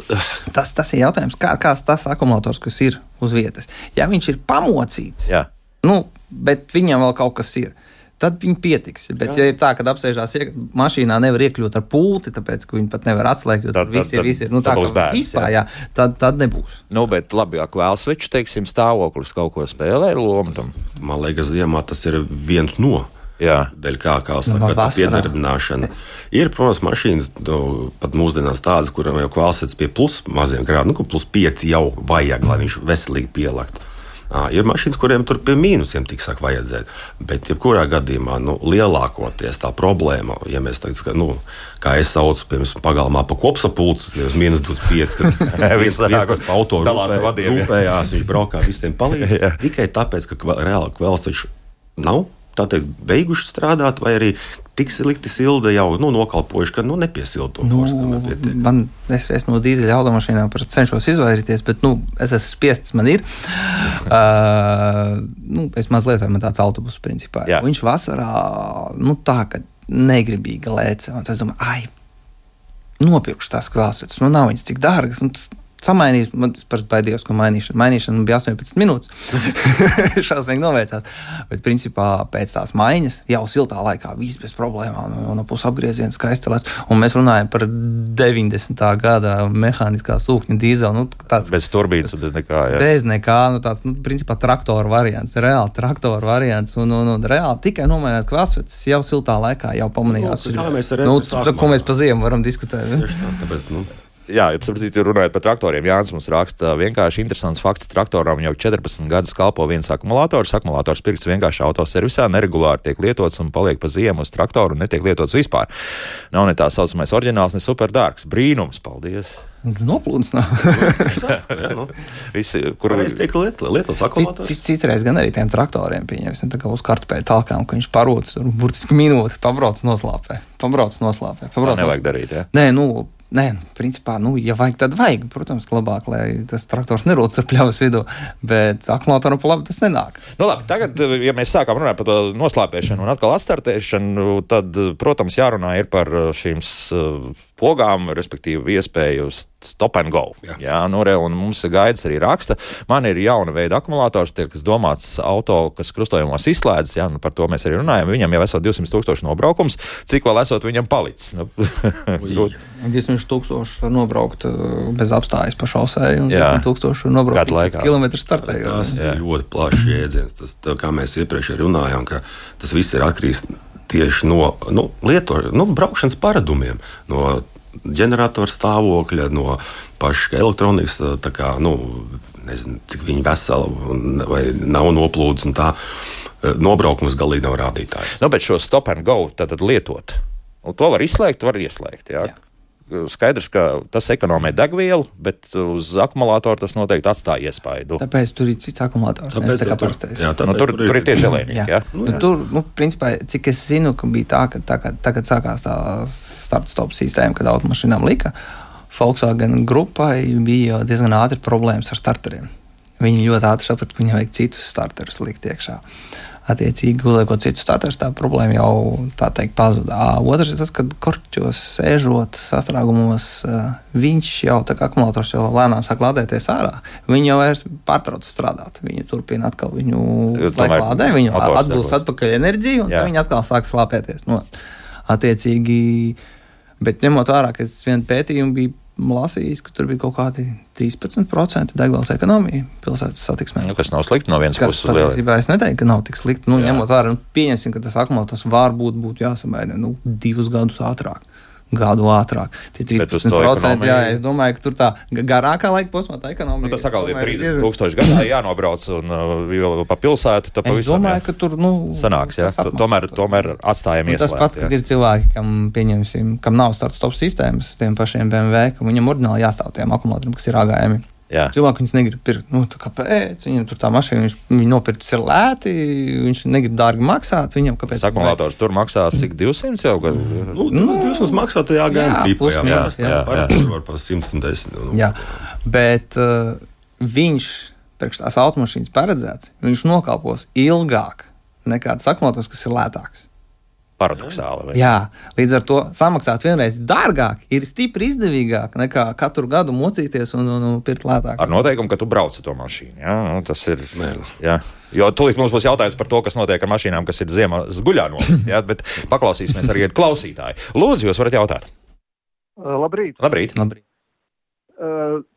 Tas, tas ir jautājums, kā, kāds tas akumulators, kas ir uz vietas. Ja viņš ir pamocīts, Jā. nu, bet viņam vēl kaut kas ir. Tad viņi pietiks. Bet, Jā. ja ir tā, ka apsēžās mašīnā, nevar iekļūt ar pulti, tāpēc ka viņi pat nevar atslēgt, jo tad, tur viss ir, viss ir nu, tā, ka bērns, vispār, jā. Jā, tad, tad nebūs. Nu, bet labi, ja kvēlsveču, teiksim, stāvoklis kaut ko spēlē lomu tam. Man liekas, ziemā tas ir viens no Jā. Dēļ kā, kā saka, tā piedarbināšana. Ir, protams, mašīnas nu, pat mūsdienās tādas, kurām jau kvalitātes pie plus maziem grādiem, nu, plus 5 jau vajag, lai viņš veselīgi pielaktu. À, ir mašīnas, kuriem tur pie mīnusiem tik saka, vajadzēt. Bet, jebkurā gadījumā, nu, lielākoties tā problēma, ja mēs tagad, ka, nu, kā es saucu, piemēram, pagalmā pa kopsapulci, tas ir minus 25, kad viens cilvēks pa auto rūpē, rūpējās, viņš braukā visiem palīdz. tikai tāpēc, ka reāli kvēls nav tā teikt, beiguši strādāt, vai arī tik slikti silda jau nu, nokalpojuši, ka nu, nepiesilda to kursu. Man, es, es no dīzeļa automašīnām cenšos izvairīties, bet nu, es esmu spiests, man ir. uh, nu, es mazliet man tāds autobus principā. Jā. Viņš vasarā nu, tā, ka negribīgi lēca. Es domāju, ai, nopirkšu tās kvēlsvetes, nu nav viņas tik dārgas. Nu, tas, samainījis. Man par baidījos, ko mainīšana. Mainīšana bija 18 minūtes. Šausmīgi noveicās. Bet, principā, pēc tās maiņas jau siltā laikā viss bez problēmām. No, no puses apgrieziena skaisti lēts. Un mēs runājam par 90. gada mehāniskā sūkņa dīzeli. Nu, tāds, bez turbīnas, bez nekā. Jā. Bez nekā. Nu, tāds, nu, principā, traktora variants. Reāli traktora variants. Un, un, un reāli tikai nomainīt kvasvetes jau siltā laikā jau pamanījās. Nu, mēs arī nu, tā, ko mēs pa ziemu varam diskutēt. Tieši tā, tāpēc, nu. Jā, sapratu, runājot par traktoriem, Jānis mums raksta vienkārši interesants fakts. Traktoram jau 14 gadus kalpo viens akumulators. Akumulators pirks vienkārši autoservisā, neregulāri tiek lietots un paliek pa ziemu uz traktoru un netiek lietots vispār. Nav ne tā saucamais oriģināls, ne superdārgs. Brīnums, paldies! Noplūdes nav. nu. Visi, kur arī tiek lietots akumulators. Cit, citreiz gan arī tiem traktoriem pieņemsim, tā kā uz kartupēļa talkām, ka viņš parots tur burtiski minūti, pabrauc noslāpē. Pabrauc noslāpē. Pabrauc tā nevajag darīt, jā? Nē, nu, Nē, nu, principā, nu, ja vajag, tad vajag. Protams, labāk, lai tas traktors nerūc ar pļavas vidū, bet akumulātoram pa labi tas nenāk. Nu, labi, tagad, ja mēs sākām runāt par to noslēpēšanu un atkal atstartēšanu, tad, protams, jārunā ir par šīm pogām, respektīvi iespēju stop and go. Jā, Jā nu, re, un mums ir gaidas arī raksta. Man ir jauna veida akumulators, tie, kas domāts auto, kas krustojumos izslēdzas, jā, nu, par to mēs arī runājam. Viņam jau esot 200 tūkstoši nobraukums, cik vēl esot viņam palicis? Nu, 200 tūkstoši nobraukt uh, bez apstājas pa šosei, un 200 tūkstoši nobraukt pēc kilometra startējot. Tas ir ļoti plašs jēdziens. Tas, tā, kā mēs iepriekš runājām, ka tas viss ir atkarīgs tieši no nu, lietošanas, nu, braukšanas paradumiem, no ģeneratora stāvokļa, no paša elektronikas, kā, nu, nezinu, cik viņi veseli vai nav noplūdes. Nobraukums galīgi nav rādītājs. Nu, bet šo stop and go tad, lietot. Un to var izslēgt, var ieslēgt. Jā. Jā. Skaidrs, ka tas ekonomē degvielu, bet uz akumulātoru tas noteikti atstāja iespaidu. Tāpēc tur ir cits akumulators. Tāpēc, tā kā tur, parastais. jā, Nu, tāpēc tur, tur ir tieši elēnīgi. Jā. Ja? Nu, tur, nu, principā, cik es zinu, ka bija tā, ka tā, kad sākās tā starta-stop sistēma, kad automašīnām lika, Volkswagen grupai bija diezgan ātri problēmas ar starteriem. Viņi ļoti ātri saprata, ka viņiem vajag citus starterus likt iekšā. Attiecīgi, uzliekot citus starterus, tā problēma jau tā teikt pazuda. Otrs ir tas, ka korķos sēžot sastrēgumos, viņš jau tā kā akumulators jau lēnām sāk lādēties ārā. Viņi jau ir pārtrauc strādāt. Viņi turpina atkal viņu lādē, viņu atgūst atpakaļ enerģiju, un viņi atkal sāk slāpēties. No. Attiecīgi, bet ņemot vērā, ka es vienu pētījumu biju lasījis, ka tur bija kaut kādi 13% degvielas ekonomija pilsētas satiksmē. Nu, kas nav slikti no vienas puses. patiesībā es neteiktu, ka nav tik slikti. Nu, Jā. ņemot vērā, nu, pieņemsim, ka tas akumulators varbūt būtu jāsamaina nu, divus gadus ātrāk. Gadu ātrāk. Tie Bet uz 13%, to jā, es domāju, ka tur tā ga- garākā laika posmā tā ekonomija. Nu, tas atkal ir tomēr 30 diezgan- tūkstoši gadā jānobrauc un uh, jau pa pilsētu. Es pavisam domāju, jā. ka tur nu, sanāks. Jā. tas Tomēr, to. tomēr atstājam Tas ieslēgt. pats, jā. kad ir cilvēki, kam, pieņemsim, kam nav starta stop sistēmas, tiem pašiem BMW, ka viņam ordināli jāstāv tiem akumulatoriem, kas ir āgājami. Jā. Cilvēki viņus negrib pirkt. Nu, kāpēc? Viņam tur tā mašīna, viņš viņu nopircis ir lēti, viņš negrib dārgi maksāt. Viņam kāpēc? Akumulators tur maksās cik 200 jau gadu. Nu, nu, Jūs mums maksājat, jā, jā, gan tīpa. plus Jā, jā, jā. jā. Parasti tur var pa 110. Nu, Jā, bet uh, viņš priekš tās automašīnas paredzēts, viņš nokalpos ilgāk nekā tas akumulators, kas ir lētāks. Paradoxāli. vai? Jā, līdz ar to samaksāt vienreiz dārgāk ir stipri izdevīgāk nekā katru gadu mocīties un, un, un pirkt lētāk. Ar noteikumu, ka tu brauc ar to mašīnu. Jā, nu, tas ir. Nē. Jā. Jo tūlīt mums būs jautājums par to, kas notiek ar mašīnām, kas ir ziemas guļā no. Jā, bet paklausīsimies arī ar klausītāju. Lūdzu, jūs varat jautāt. Labrīt! Labrīt! Labrīt.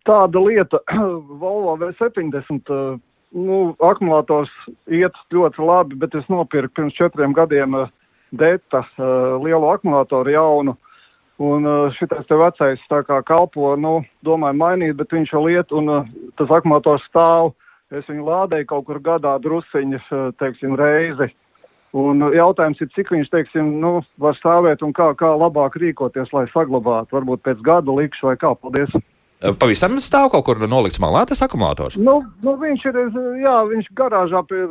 Tāda lieta, Volvo V70, uh, nu, akumulators iet ļoti labi, bet es nopirku pirms četriem gadiem uh, Dēta uh, lielu akumulātoru jaunu. Un šis te vecais kā kalpo, nu, domāju, mainīt, bet viņš vēl iet un uh, tas akumulators stāv. Es viņu lādēju kaut kur gadā drusciņas, uh, teiksim, reizi. Un jautājums ir, cik viņš teiksim, nu, var stāvēt un kā, kā labāk rīkoties, lai saglabātu. Varbūt pēc gada likšu vai kā. Paldies! Pavisam stāv kaut kur nolikts malā tas akumulators. Nu, nu viņš ir jā, viņš garāžā pie,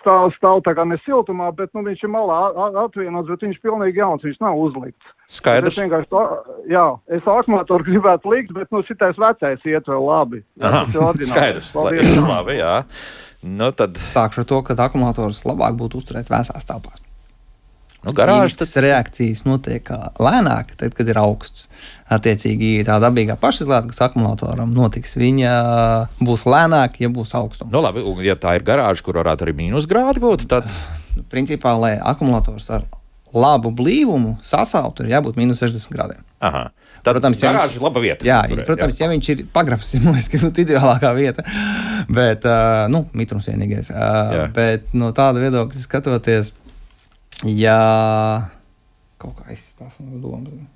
stāv, stāv tā kā ne siltumā, bet nu, viņš ir malā atvienots, bet viņš ir pilnīgi jauns, viņš nav uzlikts. Skaidrs. Es vienkārši tā, jā, es akumulātoru gribētu likt, bet nu, šitais vecais iet vēl labi. Aha, skaidrs. Paldies. Labi, labi, jā. Nu, tad Sākšu ar to, ka akumulators labāk būtu uzturēt vēsās telpās. Nu, garāžas Ķīmiskas reakcijas notiek lēnāk, tad, kad ir augsts. Attiecīgi, tā dabīgā pašizlāde, kas akumulatoram notiks, viņa būs lēnāka, ja būs augstums. Nu, labi, un, ja tā ir garāža, kur varētu arī mīnusgrādi būt, tad Principā, lai akumulators ar labu blīvumu sasautu, ir jābūt minus 60 grādiem. aha, tad, Protams, ja viņš- laba vieta. Jā, turēt, protams, ja viņš ir pagrabs, man liekas, ka būtu ideālākā vieta. Bet, uh, nu, mitrums vienīgais. Uh, Jā. bet no tāda viedokļa skatoties, ja kaut kā izstāsta no domas.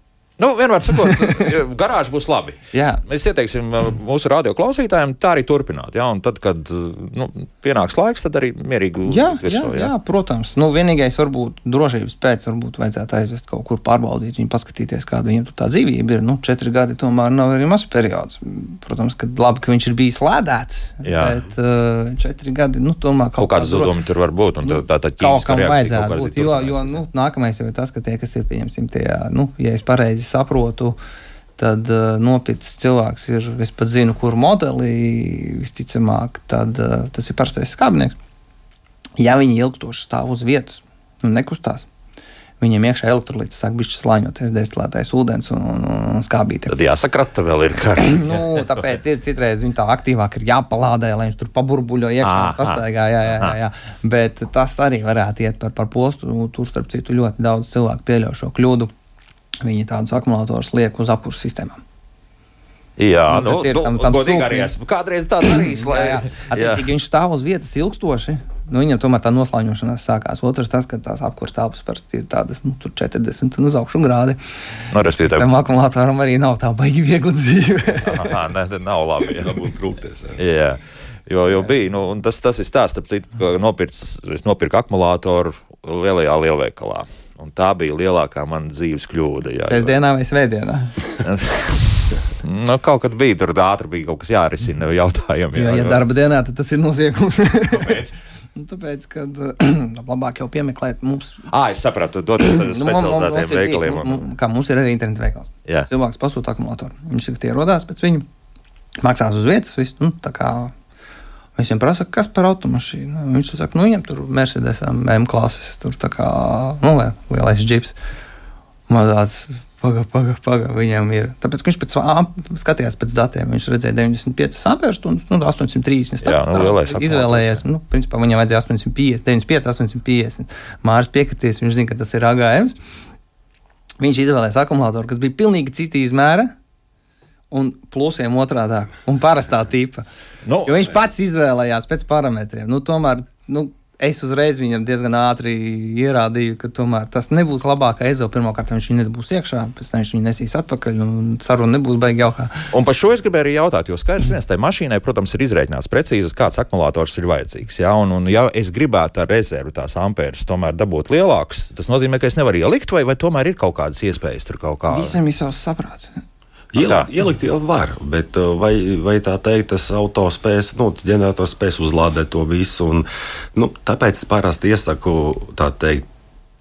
Nu, vienmēr sakot, garāža būs labi. Jā. Mēs ieteiksim uh, mūsu radio klausītājiem tā arī turpināt. Jā, tad, kad uh, nu, pienāks laiks, tad arī mierīgi Jā, virsū, jā, jā, protams. Nu, vienīgais, varbūt drošības pēc, varbūt vajadzētu aizvest kaut kur pārbaudīt, viņu paskatīties, kāda viņam tur tā dzīvība ir. Nu, četri gadi tomēr nav arī mazs periods. Protams, ka labi, ka viņš ir bijis lēdēts, Jā. bet uh, četri gadi, nu, tomēr Kaut kāda dro- zuduma tur var būt. Tā, tā, tā kaut kam vajadzētu kaut būt. Jo, jo nu, nākamais jau ir tas, ka tie, kas ir pieņemsim, tie, nu, ja es pareizi saprotu, tad uh, nopircis cilvēks ir, es pat zinu, kur modeli visticamāk, tad uh, tas ir parastais skābnieks. Ja viņi ilgstoši stāv uz vietas un nekustās, viņiem iekšā elektrolīts sāk bišķi slāņoties, destilētais ūdens un, un, un skābīte. Tad jāsakrata vēl ir kā. Nu, tāpēc ir citreiz viņa tā aktīvāk ir jāpalādē, lai viņš tur paburbuļo iekšā pastaigā. Jā, jā, jā, jā. Bet tas arī varētu iet par, par postu. Nu, Tur, starp citu, ļoti daudz cilvēku pieļauj šo kļūdu. Viņi tādus akumulatorus liek uz apkursu sistēmām. Jā, Nu, nu, tas ir nu, tam- tam godīgi arī esmu kādreiz tā darījis. Lai, Jā, jā. Attiecīgi, viņš stāv uz vietas ilgstoši. Nu, viņam tomēr tā noslēņošanās sākās. Otrs, tas, ka tās apkursu telpas parasti ir tādas nu, tur 40 un uz augšu grādi. nu, respektīvi, Tam akumulatoram arī nav tā baigi viegla dzīve. Aha, ne, ne, nav labi. Jā. Dabūt krūpties. jā. Jā. Jo, jo bija, nu, un tas, tas ir stāsts, starp citu, ka nopircis, es nopirku akumulātoru lielajā lielveikalā. Un tā bija lielākā mana dzīves kļūda. Jā, Sēdesdienā vai svētdienā? nu, kaut kad bija tur ātri, bija kaut kas jārisina jautājumi. Jā, jo, ja darba dienā tas ir noziegums. Nu, tāpēc, ka labāk jau piemeklēt mums. Ah, es sapratu, doties uz nu, specializētiem veikaliem. Ir, un... Kā mums ir arī internetu veikals. Jā. Cilvēks pasūta akumulātoru. Viņš saka, tie ierodās pēc viņa, maksās uz vietas. Visu, nu, Viņam prasa, kas par automašīnu. Viņš saka, nu, viņam tur Mercedes, M klases, tur tā kā nu, lielais džips. Man tāds Pagaidām, pagaidām, pagaidām. Viņam ir. Tāpēc viņš pēc, skatījās pēc datiem. Viņš redzēja 95 ampērstundas, nu, 830. Jā, nu, izvēlējies. Nu, principā viņam vajadzēja 850, 95, 850. Māris piekritīs, viņš zina, ka tas ir AGM. Viņš izvēlējās akumulātoru, kas bija pilnīgi cita izmēra. Un plusiem otrādi - un parastā tipa. Nu, jo viņš pats izvēlējās pēc parametriem. Nu, tomēr nu, es uzreiz viņam diezgan ātri ierādīju, ka tomēr tas nebūs labākais ezo. Pirmkārt, viņš viņu nebūs iekšā, pēc tam viņš viņu nesīs atpakaļ, un saruna nebūs baigta jaukā. Un par šo es gribēju arī jautāt, jo skaidrs, viens tai mašīnai, protams, ir izreikināts precīzi, kāds akumulators ir vajadzīgs. Ja? Un, un, ja es gribētu ar rezervu tās ampēras tomēr dabūt lielākus, tas nozīmē, ka es nevaru ielikt, vai, vai tomēr ir kaut kādas iespējas tur kaut kā. Visam ir savs saprāts. Ielikt, ielikt jau var, bet uh, vai, vai tā teikt, tas auto spēs, nu, ģenerators spēs uzlādēt to visu. Un, nu, tāpēc es parasti iesaku tā teikt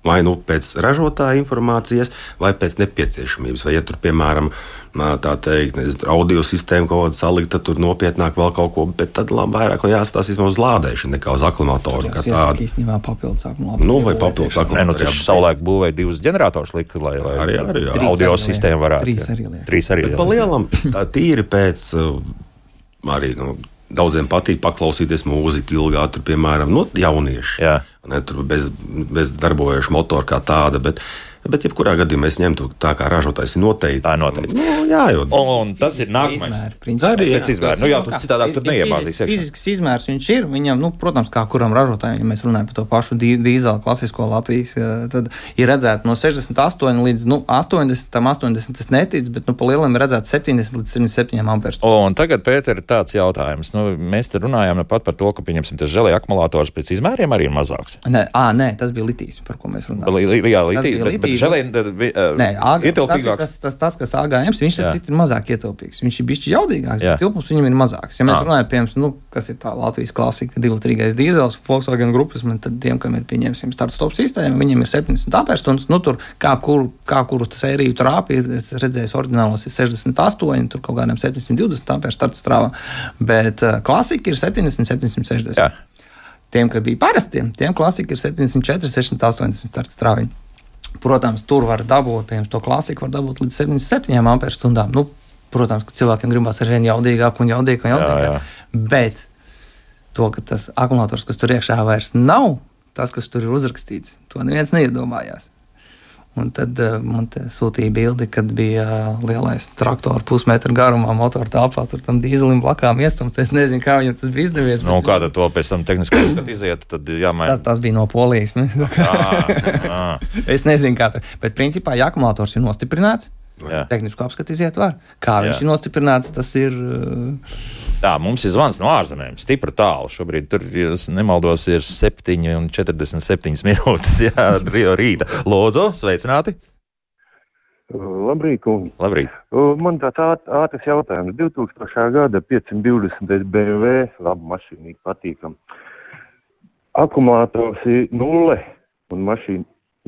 vai nu pēc ražotāja informācijas, vai pēc nepieciešamības. Vai, ja tur, piemēram, tā teikt, nezinu, audio sistēma kaut kāda salikta, tad tur nopietnāk vēl kaut ko, bet tad labi, vairāk jāstāsta uz lādēšanu nekā uz aklimatoru. Tas ir īstenībā papildus aklimatoru. Nu, vai papildus aklimatoru. Nu, tas savulaik būvēja divus ģenerators, lika, lai, lai arī, arī, jā. audio sistēma varētu. Trīs arī. Jā. Trīs arī. Bet pa lielam, tā tīri pēc arī. Nu, Daudziem patīk paklausīties mūziku ilgāk, tur, piemēram, nu, jaunieši. Jā. Ne, tur bez, bez darbojoša motora kā tāda. Bet, uh, Bet, jebkurā gadījumā es ņemtu tā, kā ražotājs ir noteikti. Tā ir noteikti. Nu, jā, jo, un, un tas ir nākamais. Arī pēc izmēra. Nu, jā, tu citādāk tur neiemāzīsies. Fizisks izmērs viņš ir. Viņam, nu, protams, kā kuram ražotājam, ja mēs runājam par to pašu dīzeli klasisko Latvijas, tad ir redzēts no 68 līdz nu, 80, tam 80 tas netic, bet nu, pa lielam ir redzēts 70 līdz 77 amperes. Un tagad, Pēter, ir tāds jautājums. Nu, mēs te runājam nu pat par to, ka, pieņemsim, tas žēlē akumulators pēc izmēriem arī ir mazāks. Nē, à, nē tas bija litīs, par ko mēs runājam. Li, li, jā, litīs, bet bet žēlē, uh, Nē, AG, ietilpīgāks. Tas, tas, tas, kas AGM, viņš ir, ir mazāk ietilpīgs. Viņš ir bijis jaudīgāks, jā. bet tilpums viņam ir mazāks. Ja mēs à. runājam, piemēram, nu, kas ir tā Latvijas klasika, divu trīsais dīzels, Volkswagen grupas, tad tiem, kam ir pieņemsim startu stop sistēma, viņiem ir 70 amperstundas. Nu, tur, kā, kur, kā kuru sēriju trāpīja, es redzēju, oriģinālos ir 68, tur kaut kādiem 720 amperu starta strāvā, bet uh, klasika ir 70, 760. Jā. Tiem, kas bija parastiem, tiem klasika ir 74, 680 starta strāviņi. Protams, tur var dabūt, piemēram, to klasiku var dabūt līdz 77 amperstundām. Nu, protams, ka cilvēkiem gribās ar vien jaudīgāk un jaudīgāk un jaudīgāk. Jā, jā. Bet to, ka tas akumulators, kas tur iekšā vairs nav, tas, kas tur ir uzrakstīts, to neviens neiedomājās. Un tad uh, man sūtīja bildi, kad bija uh, lielais traktors pusmetra garumā, motora telpā, tur tam dīzelim blakām iestumts. Es nezinu, kā viņam tas bija izdevies. Nu, kā to pēc tam tehniski iziet, tad jāmaina. Tas, tas bija no polijas. es nezinu, kā tur. Bet principā, ja akumulators ir nostiprināts, Jā. Tehnisku apskatu iziet var. Kā viņš Jā. ir nostiprināts, tas ir. Uh... Tā, mums ir zvans no ārzemēm, stipri tālu. Šobrīd tur, ja nemaldos, ir 7,47 minūtes jā, rīta. Lūdzu, sveicināti! Labrīt, kungi. Labrīt. Man tāds ātrs jautājums. 2000. gada 520 BMW, laba mašīna, patīkam. Akumulātors ir nulle un mašīna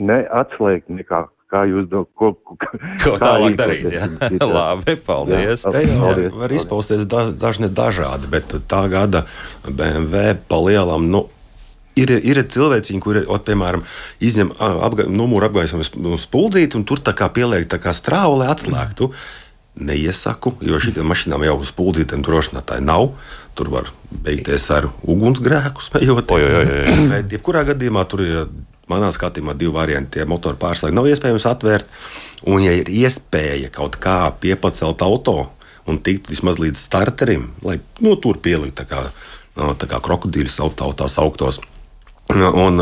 neatslēgt nekā kā jūs do, ko, ko, ko tālāk darīt. Jā. Labi, paldies. Jā, paldies. Var izpausties da, dažni dažādi, bet tā gada BMW palielam. Nu, Ir, ir cilvēki, kuri, ot, piemēram, izņem apga, numuru apgaismojumu spuldzīti un tur tā kā pieliek tā kā strāvu, lai atslēgtu. Neiesaku, jo šīm mašīnām jau uz spuldzītēm drošinātāji nav. Tur var beigties ar ugunsgrēku, smējot. Bet, jebkurā gadījumā, tur ir manā skatījumā divi varianti. Tie motoru pārslēgti nav iespējams atvērt. Un, ja ir iespēja kaut kā piepacelt auto un tikt vismaz līdz starterim, lai nu, tur pielikt tā kā, tā kā krokodīļus autās augtos. Un,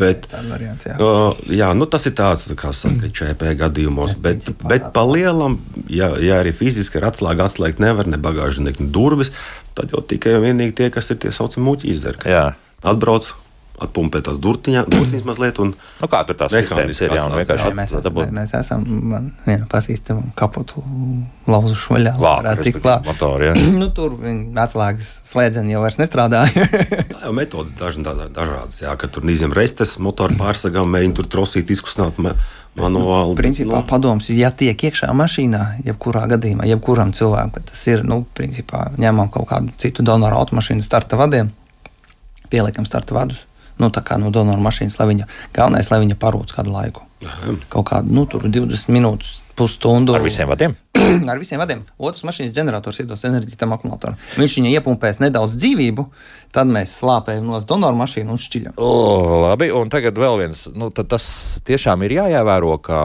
bet, varianti, jā. Jā, nu, tas ir tāds, kā saka, ČP gadījumos, bet, bet pa lielam, ja, ja arī fiziski ar atslēgu atslēgt nevar ne bagāžu, ne durvis, tad jau tikai un vienīgi tie, kas ir tie saucamie muļķi izdara. Atbrauc, atpumpē tās durtiņā, durtiņas mazliet. Un, nu, kā tur tās sistēmas ir? Jā, vienkārši jā, mēs, esam, mēs esam, man viena pazīstama kapotu lauzušu vaļā. Motori, nu, tur atslēgas slēdzeni jau vairs nestrādāja. tā jau metodas dažādas, jā, ka tur nīzim restes, motoru pārsagām, mēģina tur trosīt, izkustināt manuāli. Principā nu. padoms, ja tiek iekšā mašīnā, jebkurā gadījumā, jebkuram cilvēkam, tas ir, nu, principā ņemam kaut kādu citu donoru automašīnu starta vadiem, pieliekam starta vadus nu, no donora mašīnas, lai viņa galvenais, lai viņa parūc kādu laiku. Aha. Kaut kādu nu, 20 minūtes, pusstundu. Ar visiem vadiem? ar visiem vadiem. Otrs mašīnas ģenerators iedos enerģiju tam akumulatoram. Viņš viņai iepumpēs nedaudz dzīvību, tad mēs slāpējam no donoru mašīnu un šķiļam. O, labi, un tagad vēl viens. Nu, tas tiešām ir jāievēro, ka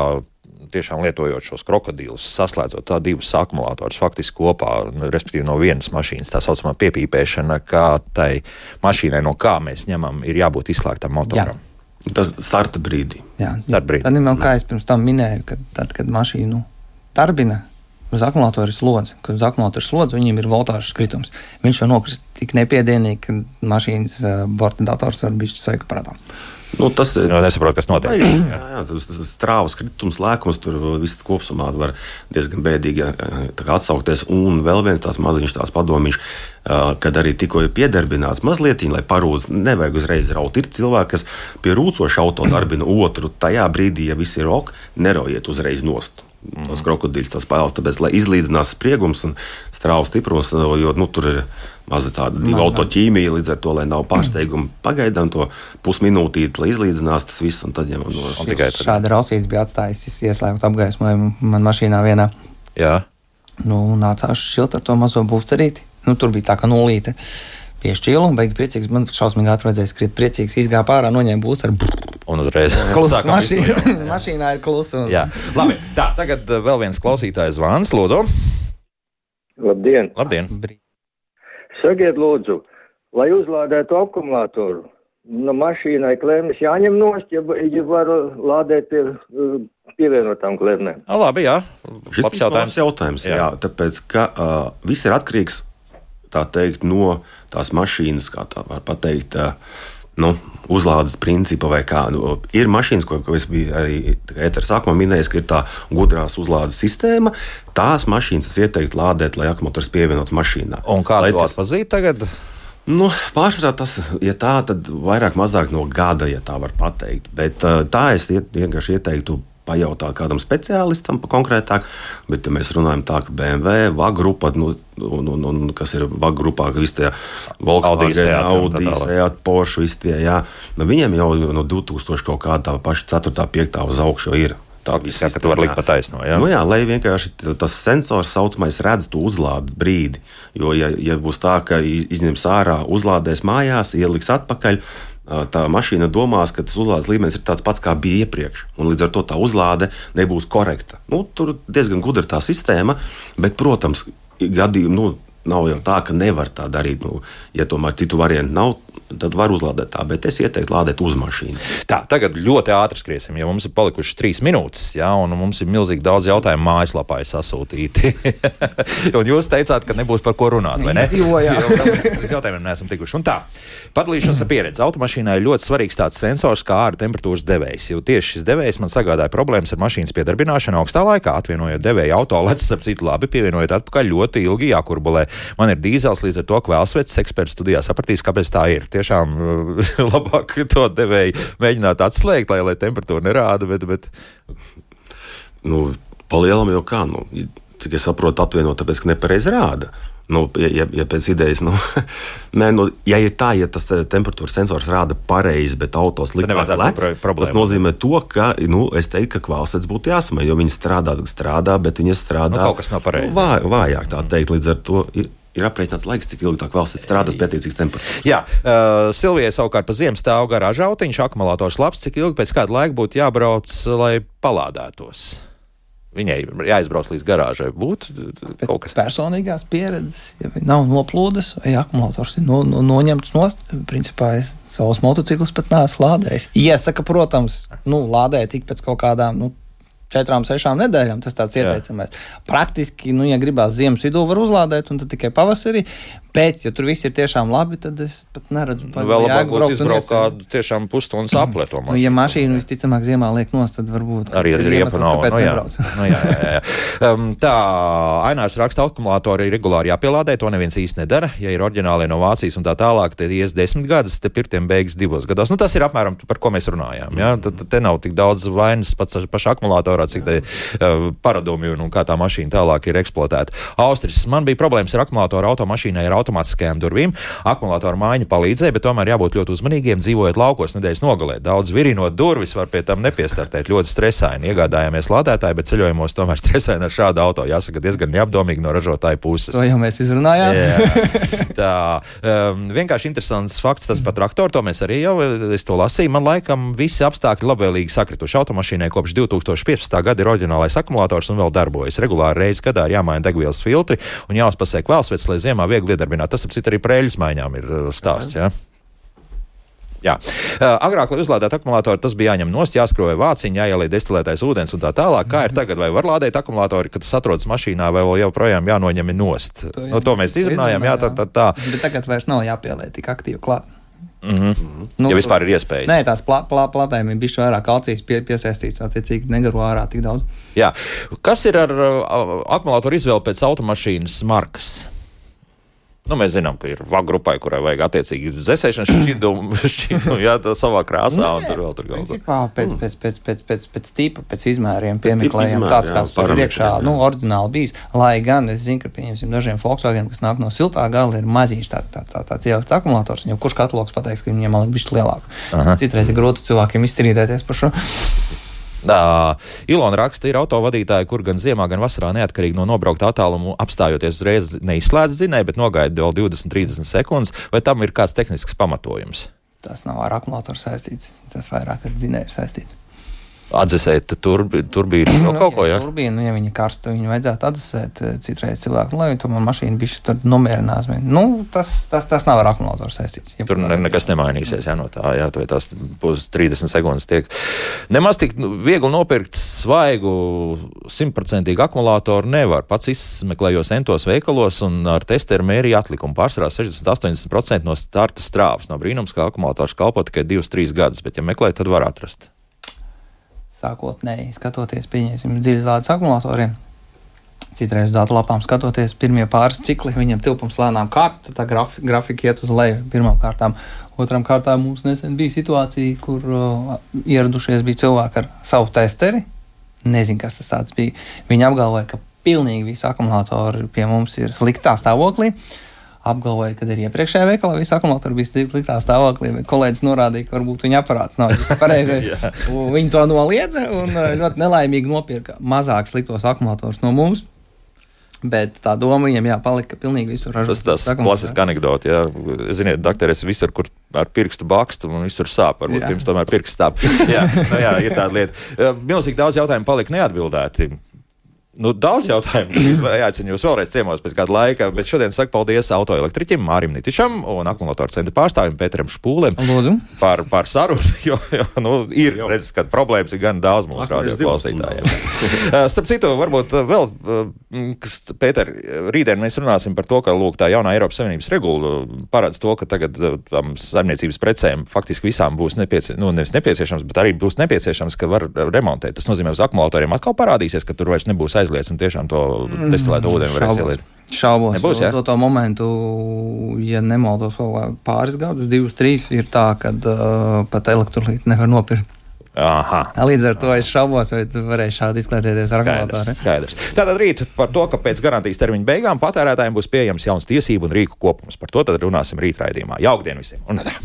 tiešām lietojot šos krokodīlus, saslēdzot tā divus akumulatorus faktiski kopā, respektīvi no vienas mašīnas, tā saucamā piepīpēšana, kā tai mašīnai, no kā mēs ņemam, ir jābūt izslēgtam motoram. Jā. Tas starta brīdī. Jā, jā. brīdī. Tad, nu, kā es pirms tam minēju, kad, tad, kad mašīnu darbina, uz akumulatora ir slodze. Kad uz akumulatora ir slodze, viņam ir voltāžas kritums. Viņš jau nokrist tik nepiedienīgi, ka mašīnas uh, borta dators var būt sajūta prātā. Nu, tas ir. Es nesaprotu, kas notiek. Jā, jā tas ir strāvas kritums, lēkums, tur viss kopumā var diezgan bēdīgi atsaukties. Un vēl viens tāds maziņš tāds padomīšs, kad arī tikko ir piedarbināts mazliet, lai parūdz, nevajag uzreiz raut. Ir cilvēki, kas pie rūcoša auto darbina otru. Tajā brīdī, ja viss ir ok, nerojiet uzreiz nost. Tos krokodīļus, tās pēles, tāpēc, lai izlīdzinās spriegums un strāvu stiprums, jo nu, tur ir maza tāda divu autoķīmija, līdz ar to, lai nav pārsteigumu, pagaidām to pusminūtīti, lai izlīdzinās tas viss, un tad ņemam no šāda. Šāda rausīts bija atstājis ieslēgt apgaismojumu man mašīnā vienā. Jā. Nu, nācās šilt ar to mazo būsterīti. Nu, tur bija tā kā nulīte. Piešķīlu un beigās priecīgs. Man šausmīgi atradzējis, skriet priecīgs, izgāja pārā, noņēma būsteru. Un uzreiz klusa mašīna. mašīnā ir klusa. Un... Jā, labi. Tā, tagad uh, vēl viens klausītājs zvans, lūdzu. Labdien! Labdien. Sakiet, lūdzu, lai uzlādētu akumulātoru, no mašīnai klēmas jāņem nost, ja, ja var lādēt pie uh, pievienotām klēmēm. Labi, jā. Šis ir jautājums. jautājums jā. Jā, tāpēc, ka uh, viss ir atkarīgs teikt, no tās mašīnas, kā tā var pateikt. Uh, nu, uzlādes principa vai kā. Nu, ir mašīnas, ko, ko es biju arī ēteru sākumā minējis, ka ir tā gudrās uzlādes sistēma. Tās mašīnas es ieteiktu lādēt, lai akumulators pievienots mašīnā. Un kā lai to tas... atpazīt tagad? Nu, Pārsvarā tas, ja tā, tad vairāk mazāk no gada, ja tā var pateikt. Bet tā es iet, vienkārši ieteiktu pajautāt kādam speciālistam konkrētāk, bet ja mēs runājam tā, ka BMW, VAG grupa, nu, un, un, un kas ir VAG grupā, ka visi tie Volkswagen, Audi, Seat, Porsche, visi tie, jā, nu, viņiem jau no 2000 kaut kā tā paša 4. 5. uz augšu ir. Tāda ir tā līnija, ka taisno. Jā? Nu, jā, lai vienkārši tas sensors saucamais redz to uzlādes brīdi. Jo, ja, ja būs tā, ka izņems ārā, uzlādēs mājās, ieliks atpakaļ, tā mašīna domās, ka tas uzlādes līmenis ir tāds pats, kā bija iepriekš. Līdz ar to tā uzlāde nebūs korekta. Nu, tur diezgan gudra tā sistēma, bet, protams, gadījumi. Nu, Nav jau tā, ka nevar tā darīt. Nu, ja tomēr citu variantu nav, tad var uzlādēt tā, bet es ieteiktu lādēt uz mašīnu. Tā, tagad ļoti ātri skriesim, jo mums ir palikušas trīs minūtes, jā, un mums ir milzīgi daudz jautājumu mājaslapā sasūtīti. un jūs teicāt, ka nebūs par ko runāt, vai ne? Līdz jautājumiem neesam tikuši. Un tā, padalīšanās ar pieredzi. Automašīnai ir ļoti svarīgs tāds sensors kā ārā temperatūras devējs, jo tieši šis devējs man sagādāja problēmas ar mašīnas piedarbināšanu augstā laikā, atvienojot devēju auto, lec, starp citu, labi, pievienojot atpakaļ ļoti ilgi jākurbulē. Man ir dīzels, līdz ar to kvēlsvets eksperts studijā sapratīs, kāpēc tā ir. Tie tiešām labāk to devēju mēģināt atslēgt, lai, lai temperatūra nerāda. Bet, bet... Nu, Palielam jau kā, nu, cik es saprotu, atvienot, tāpēc, ka nepareizi rāda. Nu, ja, ja pēc idejas, nu, nē, nu, ja ir tā, ja tas eh, temperatūras sensors rāda pareizi, bet autos likās lēts, tas nozīmē to, ka, nu, es teiktu, ka kvalitātes būtu jāsamaina, jo viņi strādā, strādā, bet viņi strādā. Nu, kaut kas nav pareizi. Vā, vājāk tā teikt, līdz ar to ir ir aprēķināts laiks, cik ilgi tā valsts strādās pie attiecīgas temperatūras. Jā, uh, Silvijai savukārt pa ziemu stāv garāžā autiņš, akumulators labs, cik ilgi pēc kāda laika būtu jābrauc, lai palādētos. Viņai jāizbrauc līdz garāžai. Būtu kaut kas personīgās pieredzes, ja nav noplūdes, vai akumulators ir no, no, noņemts no principā. Es savus motociklus pat neesmu lādējis. Iesaka, protams, nu, lādēt tik pēc kaut kādām nu, četrām, sešām nedēļām. Tas tāds ieteicamais. Praktiski, nu, ja gribās ziemas vidū, var uzlādēt, un tad tikai pavasarī. Bet, ja tur viss ir tiešām labi, tad es pat neredzu, kāda ir tā līnija. Izbraukt kādu tiešām pusstundas mašīnu. Nu, ja mašīnu visticamāk ziemā liek nost, tad varbūt arī ir riepa nav. No, jā. no, jā, jā, jā. Um, tā, Ainārs raksta, akumulātori ir regulāri jāpielādē, to neviens īsti nedara. Ja ir oriģināli no Vācijas un tā tālāk, tad ies desmit gadus, te pirtiem beigas divos gados. Nu, tas ir apmēram par ko mēs runājām. Ja? Tad te nav tik daudz vainas pats pašā akumulātorā, cik te uh, paradumi un, un kā tā mašīna tālāk ir eksploatēta. Austris, man bija problēmas ar akumulātoru automašīnai. Ar automātiskajām durvīm. Akumulātora mājiņa palīdzēja, bet tomēr jābūt ļoti uzmanīgiem, dzīvojot laukos nedēļas nogalē. Daudz virinot durvis var pie tam nepiestartēt. Ļoti stresaini. Iegādājāmies lādētāju, bet ceļojumos tomēr stresaini ar šādu auto. Jāsaka, diezgan neapdomīgi no ražotāja puses. To jau mēs izrunājām. Jā, tā um, vienkārši interesants fakts tas par traktoru. To mēs arī jau es to lasīju. Man laikam visi apstākļi labvēlīgi sakrituši. Automašīnai kopš 2015. gada ir oriģinālais akumulators un vēl darbojas. Regulāri reizes gadā ir jāmaina degvielas filtri un jāuzpasē kvēlsvets, lai ziemā viegli iedarbināt. Tas, ap citu, arī prēļas maiņām ir uh, stāsts. Jā. Jā. Uh, agrāk, lai uzlādētu akumulātoru, tas bija jāņem nost, jāskroja vāciņā, jāieliek destilētais ūdens un tā tālāk. Kā ir tagad, vai var lādēt akumulātoru, kad tas atrodas mašīnā, vai vēl joprojām jānoņem nost? To, jā, no, to mēs izrunājām, jā, tā, tā, tā. Bet tagad vairs nav jāpieliek tik aktīvi klāt. Mm -hmm. nu, ja vispār ir iespējas. Nē, tās plā, plā, platēm ir bijis vairāk kalcijas pie, piesaistīts, attiecīgi negaro ārā tik daudz. Jā. Kas ir ar uh, akumulātoru izvēli pēc automašīnas markas? Nu, mēs zinām, ka ir vaga grupai, kurai vajag attiecīgi dzēsēšanas šķidrumu, šķidrumu jā, tā savā krāsā, Nē, un tur vēl tur galvā. Pēc, pēc, pēc, pēc, pēc, pēc tipa, pēc izmēriem piemeklējam tāds, kāds tur priekšā, nu, oriģināli bijis. Lai gan es zinu, ka, pieņemsim, dažiem Volkswagen, kas nāk no siltā gala, ir mazīgs tāds, tāds, tāds, tāds ielikts akumulators, un jau kurš katalogs pateiks, ka viņiem vēl ir bišķi lielāk. Citreiz ir grūti cilvēkiem izstrīdēties par šo. Uh, Ilona raksta, ir autovadītāji, kur gan ziemā, gan vasarā neatkarīgi no nobraukta attālumu apstājoties uzreiz neizslēdz zinēju, bet nogaida vēl 20-30 sekundes, vai tam ir kāds tehnisks pamatojums? Tas nav ar akumulātoru saistīts, tas vairāk ar dzinēju saistīts atdzesēt turbi, turbīnu no nu, kaut ko. Ja? Turbīnu, nu, ja viņa karsta, viņu vajadzētu atdzesēt eh, citreiz cilvēku, nu, lai viņi tomēr mašīnu bišķi tur nomierinās. Nu, tas, tas, tas nav ar akumulātoru saistīts. Ja tur ne, nekas nemainīsies, jā, no tā, jā, to tās būs 30 sekundes tiek. Nemaz tik nu, viegli nopirkt svaigu, simtprocentīgu akumulātoru nevar. Pats izmeklējos entos veikalos un ar testeru mērīju atlikumu. Pārsvarā 60-80% no starta strāvas. Nav brīnums, ka akumulators kalpo tikai 2-3 gadus, bet ja meklē, tad var atrast sākotnēji skatoties, pieņemsim, dziļzāles akumulatoriem. Citreiz datu lapām skatoties, pirmie pāris cikli viņam tilpums lēnām kāpj, tad tā grafi, grafika iet uz leju pirmām kārtām. Otram kārtām mums nesen bija situācija, kur uh, ieradušies bija cilvēki ar savu testeri. Nezinu, kas tas bija. Viņi apgalvoja, ka pilnīgi visi akumulatori pie mums ir sliktā stāvoklī. Uh, apgalvoja, ka arī iepriekšējā veikalā viss akumulātori bija sliktā stāvoklī. Kolēģis norādīja, ka varbūt viņa aparāts nav pareizais. viņi to noliedza un uh, ļoti nelaimīgi nopirka mazāk sliktos akumulatorus no mums. Bet tā doma viņam jāpalika pilnīgi visur. Tas tas klasisks anekdote, jā. Ziniet, doktor, es visur, kur ar pirkstu bakstu un visur sāp. Varbūt jā. pirms tomēr pirksts stāp. jā, nu jā, ir tāda lieta. Milzīgi daudz jautājumu palika neatbildēti. Nu, daudz jautājumu. Aicinu jūs vēlreiz ciemos pēc kāda laika, bet šodien saku paldies autoelektriķim Mārim Nitišam un akumulātoru centra pārstāvim Pēteram Špūlem Lūdzu. par, par sarunu, jo, jo nu, ir, redzes, ka problēmas ir gan daudz mūsu radio klausītājiem. Uh, starp citu, varbūt uh, vēl, uh, kas, Pēter, rītdien mēs runāsim par to, ka, lūk, tā jaunā Eiropas Savienības regula paredz to, ka tagad tam saimniecības precēm faktiski visām būs nepiecie, nu, nevis nepieciešams, bet arī būs nepieciešams, ka var remontēt. Tas nozīmē, uz akumulatoriem atkal parādīsies, ka tur vairs nebūs aizliegts aizliedz un tiešām to mm. destilētu ūdeni varēs ieliet. Šaubos. Nebūs, ja? to, to momentu, ja nemaldos, vēl pāris gadus, divus, trīs, ir tā, ka uh, pat elektrolītu nevar nopirkt. Aha. Līdz ar to es šaubos, vai tu varēsi šādi izklaidēties ar akumulātoru. Skaidrs. Tātad rīt par to, ka pēc garantijas termiņa beigām patērētājiem būs pieejams jauns tiesību un rīku kopums. Par to tad runāsim rīt raidījumā. Jaukdien visiem! Un tā.